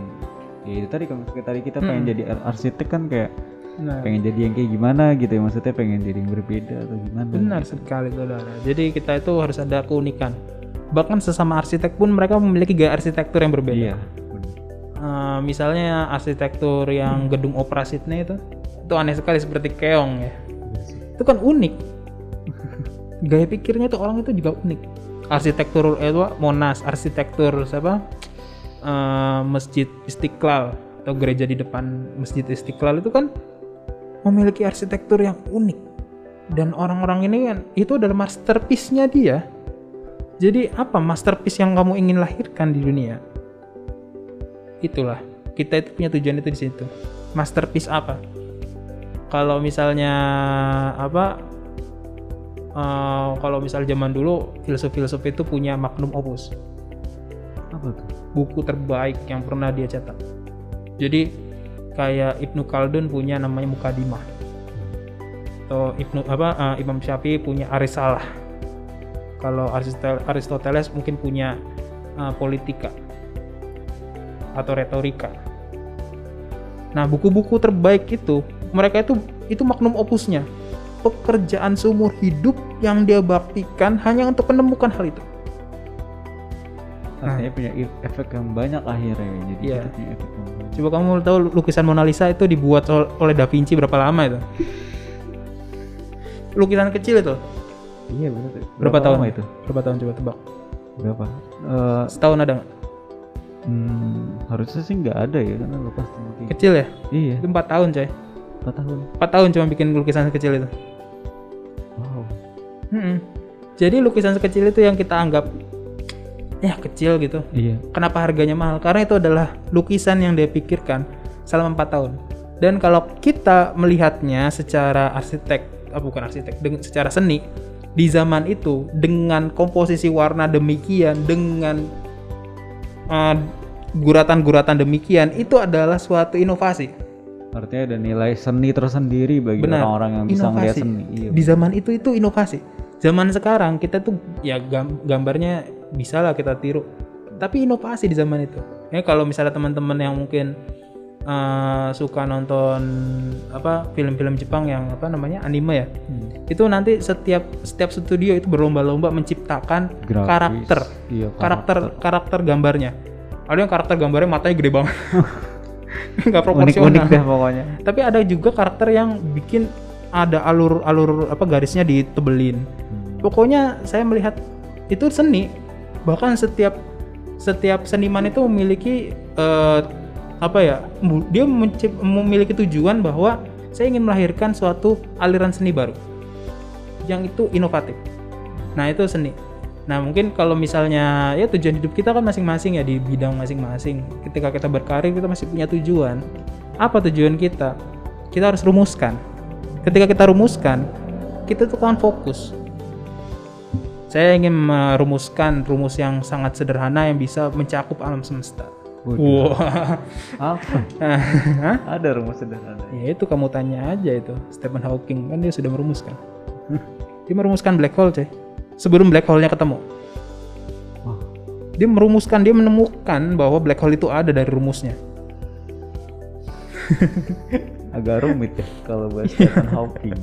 ya itu tadi kalau misalnya tadi kita pengen Hmm. jadi ar- arsitek kan kayak Nah, pengen jadi yang kayak gimana gitu ya, maksudnya pengen jadi yang berbeda atau gimana? benar sekali saudara. Jadi kita itu harus ada keunikan. Bahkan sesama arsitek pun mereka memiliki gaya arsitektur yang berbeda. Iya. benar. Eh, misalnya arsitektur yang gedung opera Sydney itu, itu aneh sekali seperti keong ya. Iya itu kan unik gaya pikirnya tuh orang itu juga unik arsitektur itu Monas arsitektur siapa Eh, masjid Istiqlal atau gereja di depan masjid Istiqlal itu kan memiliki arsitektur yang unik. Dan orang-orang ini kan itu adalah masterpiece-nya dia. Jadi apa masterpiece yang kamu ingin lahirkan di dunia? Itulah. Kita itu punya tujuan itu di situ. Masterpiece apa? Kalau misalnya apa eh, kalau misal zaman dulu filsuf-filsuf itu punya magnum opus, Apa tuh? Buku terbaik yang pernah dia cetak. Jadi kayak Ibnu Khaldun punya namanya Mukadimah. Atau Ibnu apa eh, Imam Syafi'i punya Arisalah. Kalau Aristoteles mungkin punya eh, Politika atau Retorika. Nah, buku-buku terbaik itu mereka itu itu magnum opusnya. Pekerjaan seumur hidup yang dia baktikan hanya untuk menemukan hal itu. Artinya punya e- efek yang banyak akhirnya. Jadi Iya. kita punya efek yang banyak. Coba kamu tahu lukisan Mona Lisa itu dibuat ol- oleh Da Vinci berapa lama itu? Lukisan kecil itu. Iya benar. tuh. Berapa, tahun itu? Berapa tahun coba tebak? Berapa? Eh, Setahun ada nggak? hmm, harusnya sih nggak ada ya karena lu pasti mungkin. Kecil ya? Iya, Itu 4 tahun coy. 4 tahun. 4 tahun cuma bikin lukisan kecil itu. Wow. Mm-mm. Jadi lukisan sekecil itu yang kita anggap ya kecil gitu. Iya. Kenapa harganya mahal? Karena itu adalah lukisan yang dia pikirkan selama 4 tahun. Dan kalau kita melihatnya secara arsitek, ah, bukan arsitek, dengan secara seni di zaman itu dengan komposisi warna demikian, dengan uh, guratan-guratan demikian, itu adalah suatu inovasi. Artinya ada nilai seni tersendiri bagi orang-orang yang bisa melihat seni. Iya. Di zaman itu itu inovasi. Zaman sekarang kita tuh ya gam- gambarnya bisa lah kita tiru. Tapi inovasi di zaman itu. Ya kalau misalnya teman-teman yang mungkin eh, suka nonton apa film-film Jepang yang apa namanya anime ya, Hmm. itu nanti setiap setiap studio itu berlomba-lomba menciptakan Grafis. karakter, Iya, karakter karakter gambarnya. Ada yang karakter gambarnya matanya gede banget, nggak proporsional deh pokoknya. tapi ada juga karakter yang bikin ada alur-alur apa garisnya ditebelin. Pokoknya saya melihat itu seni. Bahkan setiap setiap seniman itu memiliki eh, apa ya? Dia memiliki tujuan bahwa saya ingin melahirkan suatu aliran seni baru yang itu inovatif. Nah, itu seni. Nah, mungkin kalau misalnya ya tujuan hidup kita kan masing-masing ya di bidang masing-masing. Ketika kita berkarir kita masih punya tujuan. Apa tujuan kita? Kita harus rumuskan. Ketika kita rumuskan, kita tuh kan fokus. Saya ingin merumuskan rumus yang sangat sederhana yang bisa mencakup alam semesta. Waduh. Wah. Apa? Hah? Ada rumus sederhana. Ya itu kamu tanya aja itu Stephen Hawking kan dia sudah merumuskan. Dia merumuskan black hole coy. Sebelum black hole-nya ketemu. Dia merumuskan, dia menemukan bahwa black hole itu ada dari rumusnya. Agak rumit ya kalau Iya. Stephen Hawking.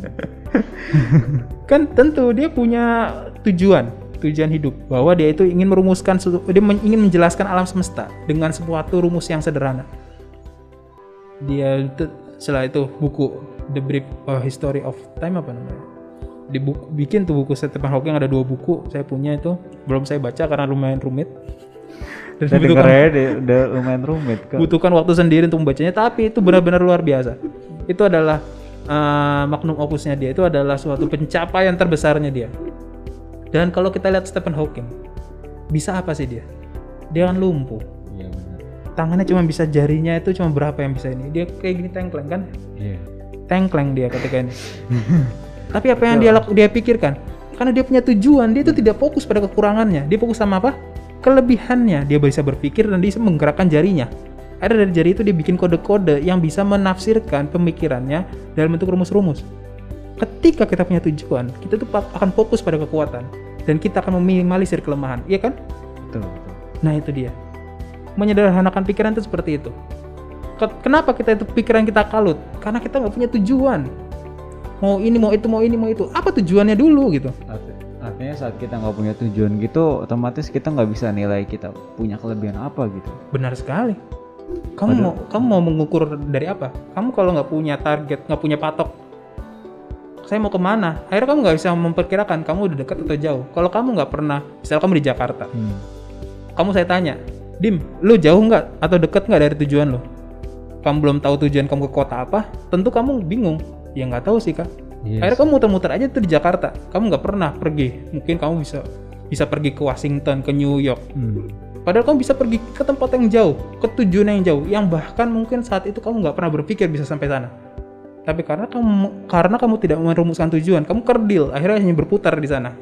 Kan tentu dia punya tujuan, tujuan hidup bahwa dia itu ingin merumuskan dia ingin menjelaskan alam semesta dengan suatu rumus yang sederhana. Dia setelah itu buku The Brief uh, History of Time apa namanya? Di buku, bikin tuh buku Stephen Hawking ada dua buku saya punya itu belum saya baca karena lumayan rumit. Dan ya dia udah lumayan rumit kan. butuhkan waktu sendiri untuk membacanya tapi itu benar-benar luar biasa. Itu adalah eh, magnum opusnya dia. Itu adalah suatu pencapaian terbesarnya dia. Dan kalau kita lihat Stephen Hawking bisa apa sih dia? Dia kan lumpuh. Iya benar. tangannya cuma bisa jarinya itu cuma berapa yang bisa ini? Dia kayak gini tengkleng kan? Iya. tengkleng dia ketika ini. Tapi apa yang dia dia pikirkan? Karena dia punya tujuan dia itu tidak fokus pada kekurangannya. Dia fokus sama apa kelebihannya dia bisa berpikir dan dia bisa menggerakkan jarinya ada dari jari itu dia bikin kode-kode yang bisa menafsirkan pemikirannya dalam bentuk rumus-rumus ketika kita punya tujuan kita tuh akan fokus pada kekuatan dan kita akan meminimalisir kelemahan iya kan Betul, betul. Nah itu dia. Menyederhanakan pikiran itu seperti itu. Ke- Kenapa kita itu pikiran kita kalut? Karena kita nggak punya tujuan. Mau ini, mau itu, mau ini, mau itu. Apa tujuannya dulu gitu? Arti- Artinya saat kita nggak punya tujuan gitu, otomatis kita nggak bisa nilai kita punya kelebihan apa gitu. Benar sekali. Kamu mau kamu mau mengukur dari apa? Kamu kalau nggak punya target, nggak punya patok, saya mau ke mana? Akhirnya kamu nggak bisa memperkirakan kamu udah dekat atau jauh. Kalau kamu nggak pernah, misal kamu di Jakarta, Hmm. kamu saya tanya, Dim, lu jauh nggak atau deket nggak dari tujuan lo? Kamu belum tahu tujuan kamu ke kota apa? Tentu kamu bingung. Ya nggak tahu sih kak. Yes. Akhirnya kamu muter-muter aja tuh di Jakarta. Kamu nggak pernah pergi. Mungkin kamu bisa bisa pergi ke Washington, ke New York. Hmm. Padahal kamu bisa pergi ke tempat yang jauh, ke tujuan yang jauh, yang bahkan mungkin saat itu kamu nggak pernah berpikir bisa sampai sana. Tapi karena kamu karena kamu tidak merumuskan tujuan, kamu kerdil, akhirnya hanya berputar di sana.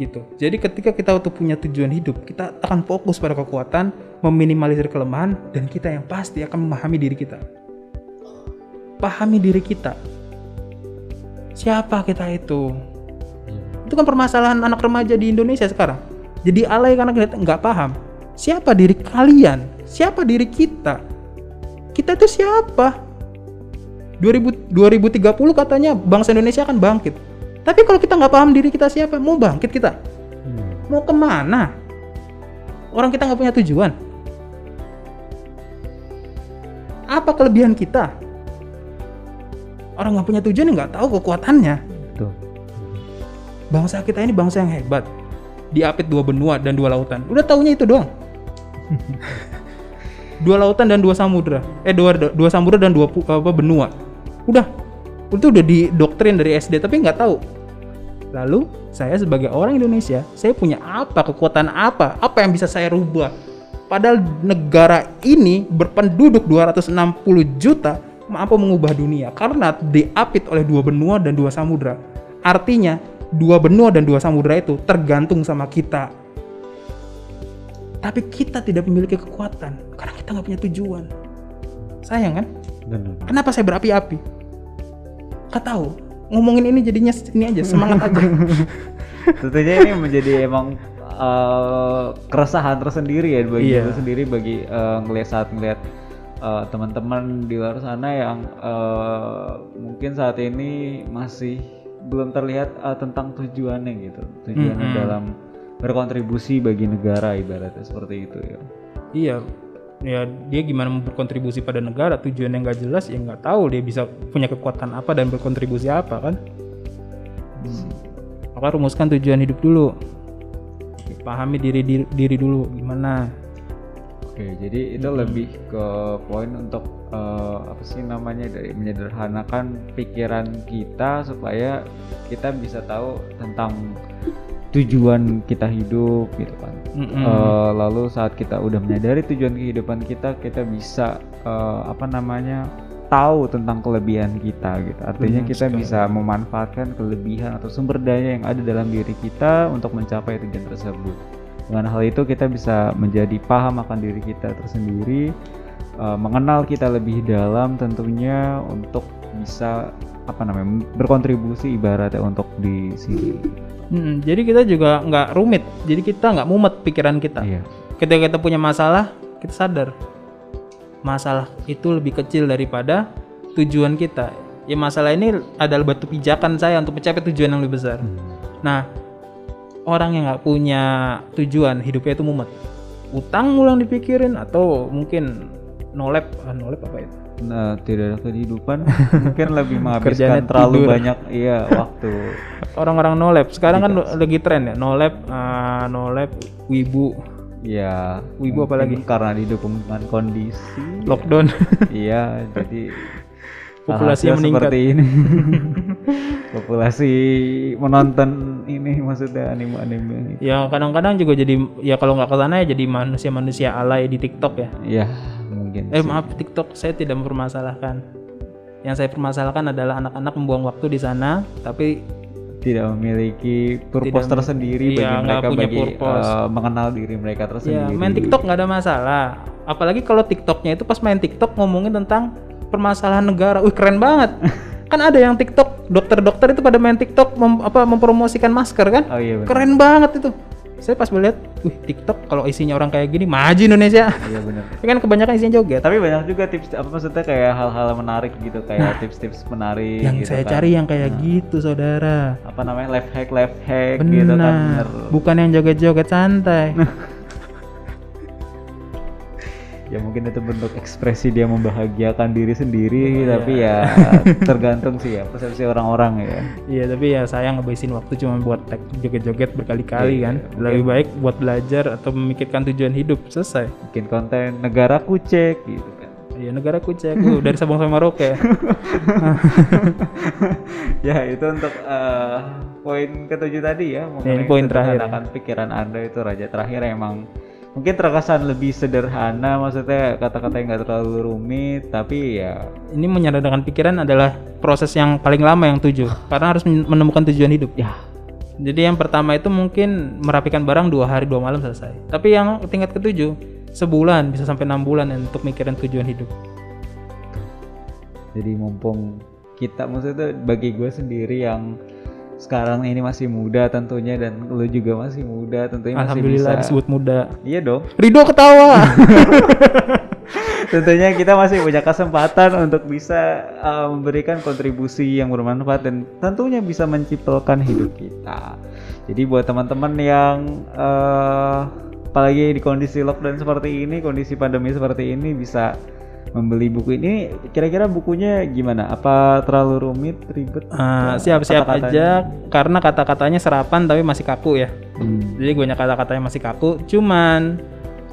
Gitu. Jadi ketika kita untuk punya tujuan hidup, kita akan fokus pada kekuatan, meminimalisir kelemahan, dan kita yang pasti akan memahami diri kita. Pahami diri kita. Siapa kita itu? Itu kan permasalahan anak remaja di Indonesia sekarang. Jadi alay karena kita nggak paham. Siapa diri kalian? Siapa diri kita? Kita itu siapa? 2000, 2030 katanya bangsa Indonesia akan bangkit. Tapi kalau kita nggak paham diri kita siapa, mau bangkit kita? Mau ke mana? Orang kita nggak punya tujuan. Apa kelebihan kita? Orang nggak punya tujuan nggak tahu kekuatannya. Betul. Bangsa kita ini bangsa yang hebat. Diapit dua benua dan dua lautan. Udah taunya itu doang. dua lautan dan dua samudra. Eh dua dua samudra dan dua apa benua. Udah. Itu udah di doktrin dari SD tapi nggak tahu. Lalu saya sebagai orang Indonesia, saya punya apa kekuatan apa? Apa yang bisa saya rubah? Padahal negara ini berpenduduk 260 juta mampu mengubah dunia karena diapit oleh dua benua dan dua samudra. Artinya dua benua dan dua samudra itu tergantung sama kita. Tapi kita tidak memiliki kekuatan karena kita nggak punya tujuan. Sayang kan? Benar. Kenapa saya berapi-api? Gak tahu. Ngomongin ini jadinya ini aja semangat aja. Tentunya ini menjadi emang eh, keresahan tersendiri ya bagi Iya. sendiri bagi eh, ngelihat saat ngelihat eh, teman-teman di luar sana yang eh, mungkin saat ini masih belum terlihat eh, tentang tujuannya gitu tujuannya Mm-mm. dalam berkontribusi bagi negara ibaratnya seperti itu ya iya. Ya dia gimana berkontribusi pada negara tujuan yang nggak jelas ya nggak tahu dia bisa punya kekuatan apa dan berkontribusi apa kan. Maka rumuskan tujuan hidup dulu. Pahami diri diri, diri dulu gimana. Oke, jadi itu lebih ke poin untuk eh, apa sih namanya dari menyederhanakan pikiran kita supaya kita bisa tahu tentang tujuan kita hidup gitu kan. Mm-mm. Eh, lalu saat kita udah menyadari tujuan kehidupan kita, kita bisa eh, apa namanya tahu tentang kelebihan kita gitu. Artinya Benar kita sekali. bisa memanfaatkan kelebihan atau sumber daya yang ada dalam diri kita untuk mencapai tujuan tersebut. Dengan hal itu kita bisa menjadi paham akan diri kita tersendiri, eh, mengenal kita lebih dalam tentunya untuk bisa apa namanya berkontribusi ibaratnya untuk di sini. Mm-mm. Jadi kita juga nggak rumit. Jadi kita nggak mumet pikiran kita. Iya. ketika kita punya masalah kita sadar masalah itu lebih kecil daripada tujuan kita ya masalah ini adalah batu pijakan saya untuk mencapai tujuan yang lebih besar nah orang yang nggak punya tujuan hidupnya itu mumet utang mulang dipikirin atau mungkin nolep ah, nolep apa itu Nah, tidak ada kehidupan mungkin lebih menghabiskan terlalu tidur. banyak iya waktu. orang-orang nolep sekarang kan lagi tren ya nolep ah, nolep wibu Ya, Wibu apa mungkin karena didukung dengan kondisi. lockdown Iya, jadi alhasil meningkat. seperti ini. Populasi menonton ini maksudnya anime-anime. ya kadang-kadang juga jadi ya kalau nggak ke sana ya jadi manusia-manusia alay di TikTok ya Ya, mungkin. Eh sih. maaf TikTok saya tidak mempermasalahkan. Yang saya permasalahkan adalah anak-anak membuang waktu di sana, tapi tidak memiliki purpose Tidak- tersendiri iya, bagi nggak mereka punya bagi purpose. eh, mengenal diri mereka ya tersendiri. main TikTok nggak ada masalah. Apalagi kalau TikToknya itu pas main TikTok ngomongin tentang permasalahan negara, wih keren banget. kan ada yang TikTok dokter-dokter itu pada main TikTok mem- apa mempromosikan masker kan? Oh iya benar. Keren banget itu. Saya pas melihat, wih TikTok kalau isinya orang kayak gini maju Indonesia. Iya benar. Kan kebanyakan isinya joget. Tapi banyak juga tips apa maksudnya kayak hal-hal menarik gitu kayak tips-tips menarik Yang gitu saya kan. cari yang kayak gitu, saudara. apa namanya life hack life hack gitu kan bener. Bukan yang joget-joget santai. ya mungkin itu bentuk ekspresi dia membahagiakan diri sendiri Iya. tapi ya tergantung sih ya persepsi orang-orang ya Iya, tapi ya saya ngebisin waktu cuma buat tag joget-joget berkali-kali Iya, kan. mungkin. Lebih baik buat belajar atau memikirkan tujuan hidup. Selesai. bikin konten negara kucek gitu kan Iya, negara kucek. Uh, dari Sabang sampai Merauke. ya itu untuk eh, poin ketujuh tadi ya ini poin terakhir ya. pikiran anda itu raja terakhir emang mungkin terkesan lebih sederhana maksudnya kata-kata yang nggak terlalu rumit tapi ya Ini menyederhanakan pikiran adalah proses yang paling lama yang tujuh karena harus men- menemukan tujuan hidup. ya Jadi yang pertama itu mungkin merapikan barang dua hari dua malam selesai. Tapi yang tingkat ketujuh sebulan bisa sampai enam bulan untuk mikirin tujuan hidup. jadi mumpung kita maksudnya bagi gue sendiri yang sekarang ini masih muda tentunya dan lu juga masih muda tentunya masih Alhamdulillah bisa disebut muda. iya dong Ridho ketawa. tentunya kita masih punya kesempatan untuk bisa uh, memberikan kontribusi yang bermanfaat dan tentunya bisa menciptakan hidup kita. Jadi buat teman-teman yang uh, apalagi di kondisi lockdown seperti ini, kondisi pandemi seperti ini bisa membeli buku ini. Kira-kira bukunya gimana? Apa terlalu rumit, ribet? Ah, Siap-siap Kata-katanya? aja karena kata-katanya serapan tapi masih kaku ya. Hmm. Jadi banyak kata-katanya masih kaku. Cuman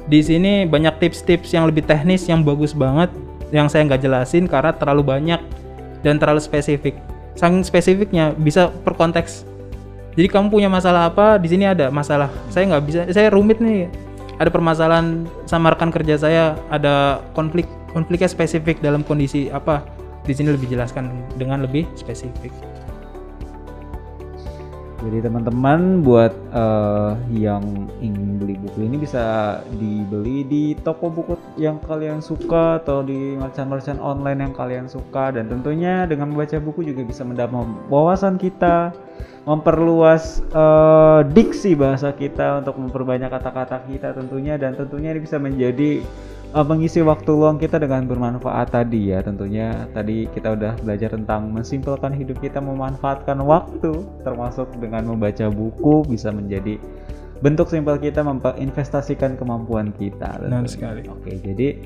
di sini banyak tips-tips yang lebih teknis yang bagus banget yang saya nggak jelasin karena terlalu banyak dan terlalu spesifik. Saking spesifiknya bisa per konteks. Jadi kamu punya masalah apa? Di sini ada masalah. Saya nggak bisa. Saya rumit nih. Ada permasalahan sama rekan kerja saya. Ada konflik. Konfliknya spesifik dalam kondisi apa? Di sini lebih jelaskan dengan lebih spesifik. Jadi teman-teman buat eh, yang ingin beli buku ini bisa dibeli di toko buku yang kalian suka atau di merchant-merchant online yang kalian suka dan tentunya dengan membaca buku juga bisa menambah wawasan kita, memperluas eh, diksi bahasa kita untuk memperbanyak kata-kata kita tentunya dan tentunya ini bisa menjadi eh, mengisi waktu luang kita dengan bermanfaat tadi ya tentunya tadi kita udah belajar tentang mensimpelkan hidup kita memanfaatkan waktu termasuk dengan membaca buku bisa menjadi bentuk simpel kita menginvestasikan kemampuan kita Benar sekali. oke jadi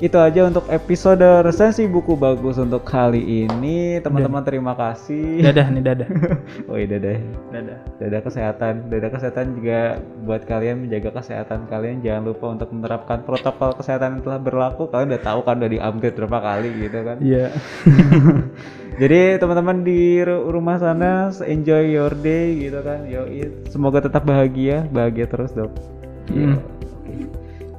itu aja untuk episode resensi buku bagus untuk kali ini teman-teman terima kasih Dadah nih dadah. oh iya dadah Dadah. Dada kesehatan, dada kesehatan juga buat kalian menjaga kesehatan kalian jangan lupa untuk menerapkan protokol kesehatan yang telah berlaku. Kalian udah tahu kan udah di-upgrade berapa kali gitu kan. Iya. Jadi teman-teman di ru- rumah sana enjoy your day gitu kan. Yo, semoga tetap bahagia, bahagia terus dok. Hmm.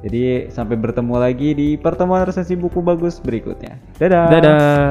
Jadi sampai bertemu lagi di pertemuan resensi buku bagus berikutnya. Dadah. Dadah.